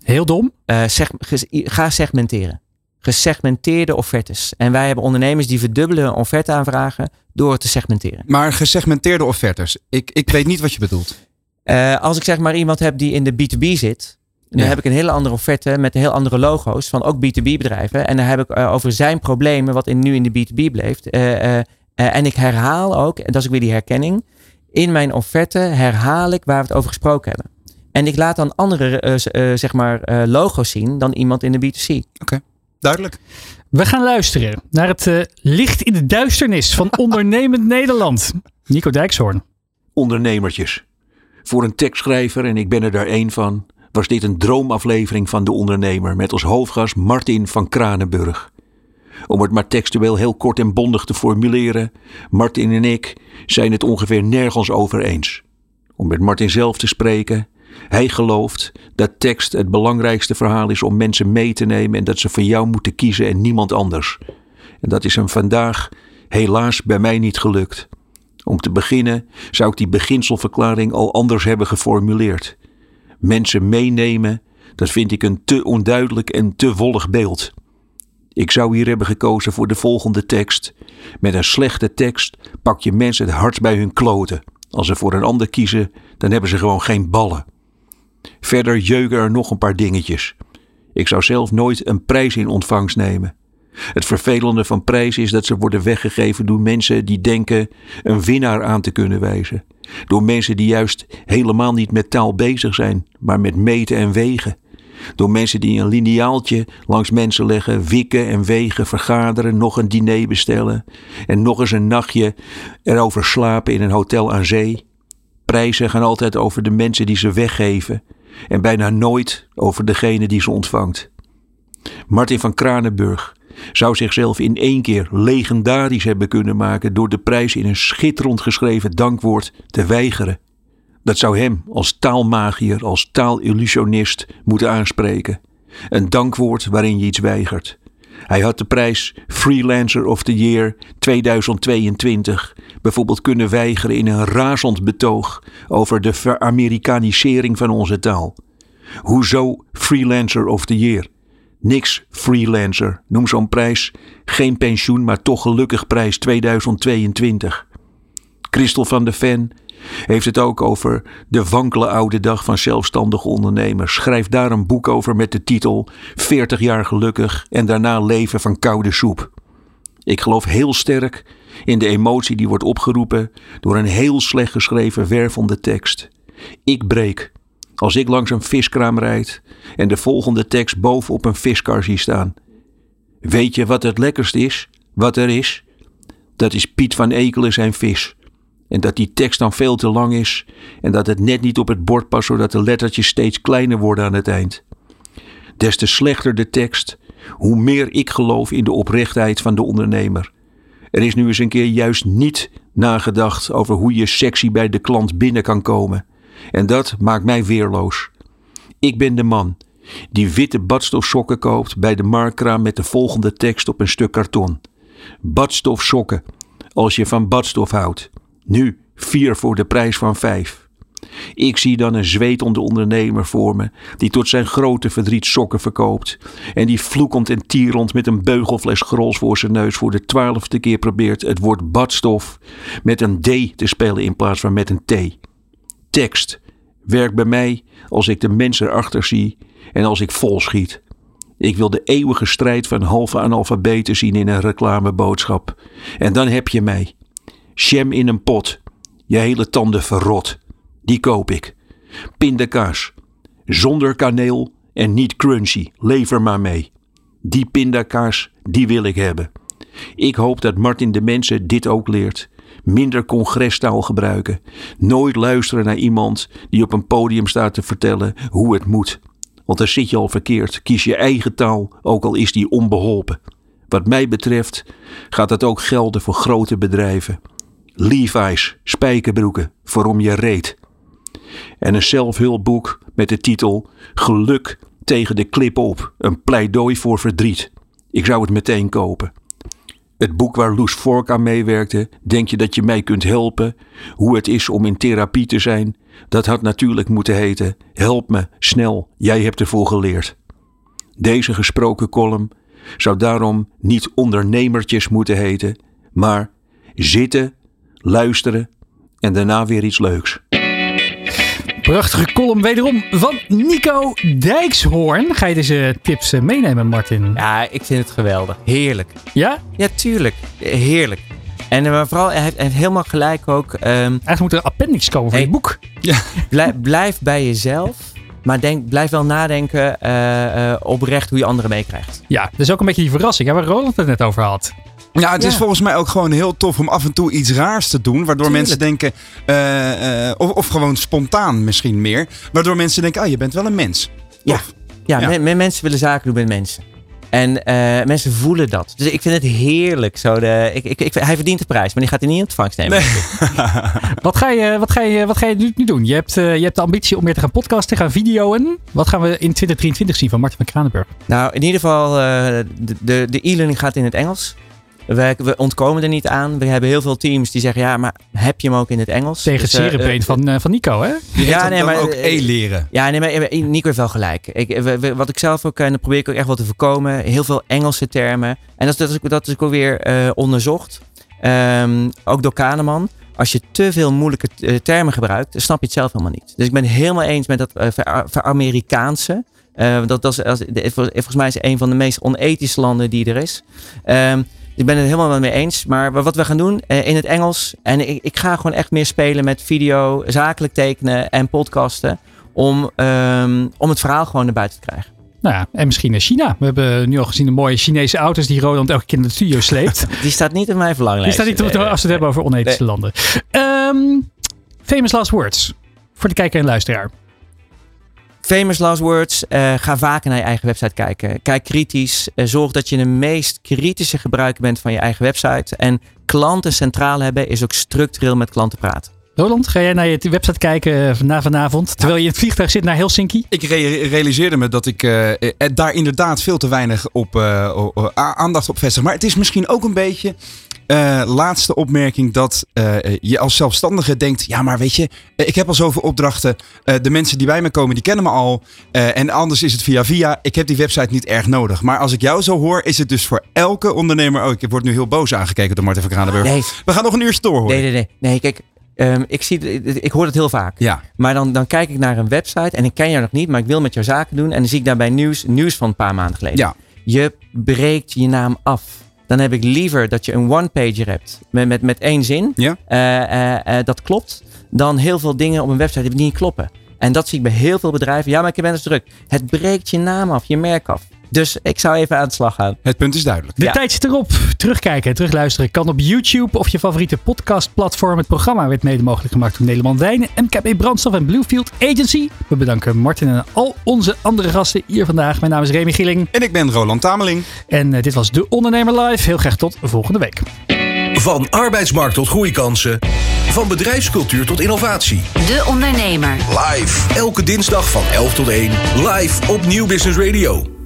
Heel dom. eh, seg- ges- ga segmenteren. Gesegmenteerde offertes. En wij hebben ondernemers die verdubbelen hun offerte aanvragen door het te segmenteren. Maar gesegmenteerde offertes. Ik, ik weet niet wat je bedoelt. Eh, als ik zeg maar iemand heb die in de B2B zit. Dan Ja. heb ik een hele andere offerte met heel andere logo's van ook B2B bedrijven. En dan heb ik eh, over zijn problemen, wat in, nu in de B2B bleef. Eh, eh, eh, en ik herhaal ook, en dat is ook weer die herkenning. In mijn offerte herhaal ik waar we het over gesproken hebben. En ik laat dan andere eh, z- eh, zeg maar, eh, logo's zien dan iemand in de B2C. Duidelijk. We gaan luisteren naar het eh, licht in de duisternis van ondernemend Nederland. Nico Dijkshoorn. ondernemertjes. Voor een tekstschrijver, en ik ben er daar één van, was dit een droomaflevering van De Ondernemer met als hoofdgast Martin van Kranenburg. Om het maar textueel heel kort en bondig te formuleren, Martin en ik zijn het ongeveer nergens over eens. Om met Martin zelf te spreken, hij gelooft dat tekst het belangrijkste verhaal is om mensen mee te nemen en dat ze voor jou moeten kiezen en niemand anders. En dat is hem vandaag helaas bij mij niet gelukt. Om te beginnen zou ik die beginselverklaring al anders hebben geformuleerd. Mensen meenemen, dat vind ik een te onduidelijk en te wollig beeld. Ik zou hier hebben gekozen voor de volgende tekst. Met een slechte tekst pak je mensen het hart bij hun kloten. Als ze voor een ander kiezen, dan hebben ze gewoon geen ballen. Verder jeuken er nog een paar dingetjes. Ik zou zelf nooit een prijs in ontvangst nemen. Het vervelende van prijs is dat ze worden weggegeven door mensen die denken een winnaar aan te kunnen wijzen. Door mensen die juist helemaal niet met taal bezig zijn, maar met meten en wegen. Door mensen die een lineaaltje langs mensen leggen, wikken en wegen, vergaderen, nog een diner bestellen en nog eens een nachtje erover slapen in een hotel aan zee. Prijzen gaan altijd over de mensen die ze weggeven en bijna nooit over degene die ze ontvangt. Martin van Kranenburg zou zichzelf in één keer legendarisch hebben kunnen maken door de prijs in een schitterend geschreven dankwoord te weigeren. Dat zou hem als taalmagier, als taalillusionist moeten aanspreken. Een dankwoord waarin je iets weigert. Hij had de prijs Freelancer of the Year 2022 bijvoorbeeld kunnen weigeren in een razend betoog over de veramerikanisering van onze taal. Hoezo Freelancer of the Year? Niks freelancer. Noem zo'n prijs geen pensioen, maar toch gelukkig prijs 2022. Christel van de Ven heeft het ook over de wankele oude dag van zelfstandige ondernemers. Schrijf daar een boek over met de titel 40 jaar gelukkig en daarna leven van koude soep. Ik geloof heel sterk in de emotie die wordt opgeroepen door een heel slecht geschreven wervende tekst. Ik breek als ik langs een viskraam rijd en de volgende tekst bovenop een viskar zie staan. Weet je wat het lekkerst is? Wat er is? Dat is Piet van Ekelen zijn vis. En dat die tekst dan veel te lang is en dat het net niet op het bord past zodat de lettertjes steeds kleiner worden aan het eind. Des te slechter de tekst, hoe meer ik geloof in de oprechtheid van de ondernemer. Er is nu eens een keer juist niet nagedacht over hoe je sexy bij de klant binnen kan komen. En dat maakt mij weerloos. Ik ben de man die witte badstofsokken koopt bij de marktkraam met de volgende tekst op een stuk karton. Badstofsokken, als je van badstof houdt. Nu vier voor de prijs van vijf. Ik zie dan een zweetende ondernemer voor me, die tot zijn grote verdriet sokken verkoopt. En die vloekend en tierend met een beugelfles grols voor zijn neus voor de twaalfde keer probeert het woord badstof met een D te spellen in plaats van met een T. Tekst werkt bij mij als ik de mensen erachter zie en als ik vol schiet. Ik wil de eeuwige strijd van halve analfabeten zien in een reclameboodschap. En dan heb je mij. Jam in een pot. Je hele tanden verrot. Die koop ik. Pindakaas. Zonder kaneel en niet crunchy. Lever maar mee. Die pindakaas, die wil ik hebben. Ik hoop dat Martin de mensen dit ook leert. Minder congrestaal gebruiken. Nooit luisteren naar iemand die op een podium staat te vertellen hoe het moet. Want dan zit je al verkeerd. Kies je eigen taal, ook al is die onbeholpen. Wat mij betreft gaat dat ook gelden voor grote bedrijven. Levi's, spijkerbroeken, voor om je reet. En een zelfhulpboek met de titel Geluk tegen de klip op, een pleidooi voor verdriet. Ik zou het meteen kopen. Het boek waar Loes Vork aan meewerkte, Denk je dat je mij kunt helpen? Hoe het is om in therapie te zijn? Dat had natuurlijk moeten heten Help me, snel, jij hebt ervoor geleerd. Deze gesproken column zou daarom niet ondernemertjes moeten heten, maar zitten, luisteren en daarna weer iets leuks. Prachtige column wederom van Nico Dijkshoorn. Ga je deze tips eh, meenemen, Martin? Ja, ik vind het geweldig. Heerlijk. Ja? Ja, tuurlijk. Heerlijk. En uh, vooral, hij heeft, hij heeft helemaal gelijk ook. Um, Eigenlijk moet er een appendix komen voor Hey. je boek. Blijf, blijf bij jezelf. Maar denk, blijf wel nadenken eh, eh, oprecht hoe je anderen meekrijgt. Ja, dat is ook een beetje die verrassing hè, waar Roland het net over had. Ja, het is volgens mij ook gewoon heel tof om af en toe iets raars te doen. Waardoor Tuurlijk. mensen denken, eh, eh, of, of gewoon spontaan misschien meer. Waardoor mensen denken, oh je bent wel een mens. Ja. Tof. Ja, Ja. me- me- mensen willen zaken doen met mensen. En eh, mensen voelen dat. Dus ik vind het heerlijk. Zo de, ik, ik, ik, hij verdient de prijs, maar die gaat hij niet in ontvangst nemen. Wat ga je, wat ga je, wat ga je nu, nu doen? Je hebt, eh, je hebt de ambitie om weer te gaan podcasten, te gaan videoen. Wat gaan we in 2023 zien van Martin van Kranenburg? Nou, in ieder geval, eh, de, de, de e-learning gaat in het Engels. We, we ontkomen er niet aan. We hebben heel veel teams die zeggen, ja, maar heb je hem ook in het Engels? Tegen Dus, het eh, eh, van, eh, van Nico, hè? Ja, nee, maar, ook eh, e-leren. Ja, nee, maar Nico heeft wel gelijk. Ik, we- we- wat ik zelf ook, en dat probeer ik ook echt wel te voorkomen, heel veel Engelse termen. En dat, is- dat, is, ook- dat is ook weer eh, onderzocht. Ehm, ook door Kahneman. Als je te veel moeilijke termen gebruikt, dan snap je het zelf helemaal niet. Dus ik ben helemaal eens met dat ver- ver-Amerikaanse. Eh, dat, dat is, als, de- volgens mij is het een van de meest onethische landen die er is. Ehm, ik ben het helemaal wel mee eens. Maar wat we gaan doen eh, in het Engels. En ik, ik ga gewoon echt meer spelen met video, zakelijk tekenen en podcasten. Om, ehm, om het verhaal gewoon naar buiten te krijgen. Nou ja, en misschien in China. We hebben nu al gezien de mooie Chinese auto's die Roland elke keer in de studio sleept. Die staat niet in mijn verlanglijst. Die staat niet als we het hebben over onethische landen. Ehm, famous last words. Voor de kijker en luisteraar. Famous last words. eh, ga vaker naar je eigen website kijken. Kijk kritisch. Eh, zorg dat je de meest kritische gebruiker bent van je eigen website. En klanten centraal hebben is ook structureel met klanten praten. Roland, ga jij naar je website kijken eh, na vanavond? Terwijl je in het vliegtuig zit naar Helsinki? Ik re- realiseerde me dat ik daar inderdaad veel te weinig op, eh, aandacht op vestig. Maar het is misschien ook een beetje. Eh, laatste opmerking dat eh, je als zelfstandige denkt: ja, maar weet je, eh, ik heb al zoveel opdrachten. De mensen die bij me komen, die kennen me al. En anders is het via via. Ik heb die website niet erg nodig. Maar als ik jou zo hoor, is het dus voor elke ondernemer. Oh, ik word nu heel boos aangekeken door Martin van Kranenburg. Nee, We gaan nog een uurtje door hoor. nee, nee. Nee, nee kijk. ehm, ik, zie, ik hoor het heel vaak. Ja. Maar dan, dan kijk ik naar een website en ik ken jou nog niet, maar ik wil met jou zaken doen. En dan zie ik daarbij nieuws, nieuws van een paar maanden geleden. Ja. Je breekt je naam af. Dan heb ik liever dat je een one-pager hebt met, met, met één zin. Ja. Eh, eh, eh, dat klopt. Dan heel veel dingen op een website die niet kloppen. En dat zie ik bij heel veel bedrijven. Ja, maar ik ben dus druk. Het breekt je naam af, je merk af. Dus ik zou even aan de slag gaan. Het punt is duidelijk. De Ja. tijd zit erop. Terugkijken en terugluisteren kan op YouTube of je favoriete podcastplatform. Het programma werd mede mogelijk gemaakt door Nederland Wijnen, MKB Brandstof en Bluefield Agency. We bedanken Martin en al onze andere gasten hier vandaag. Mijn naam is Remy Gieling En ik ben Roland Tameling. en eh, dit was De Ondernemer Live. Heel graag tot volgende week. Van arbeidsmarkt tot groeikansen. Van bedrijfscultuur tot innovatie. De Ondernemer. Live. Elke dinsdag van 11 tot 1. Live op Nieuw Business Radio.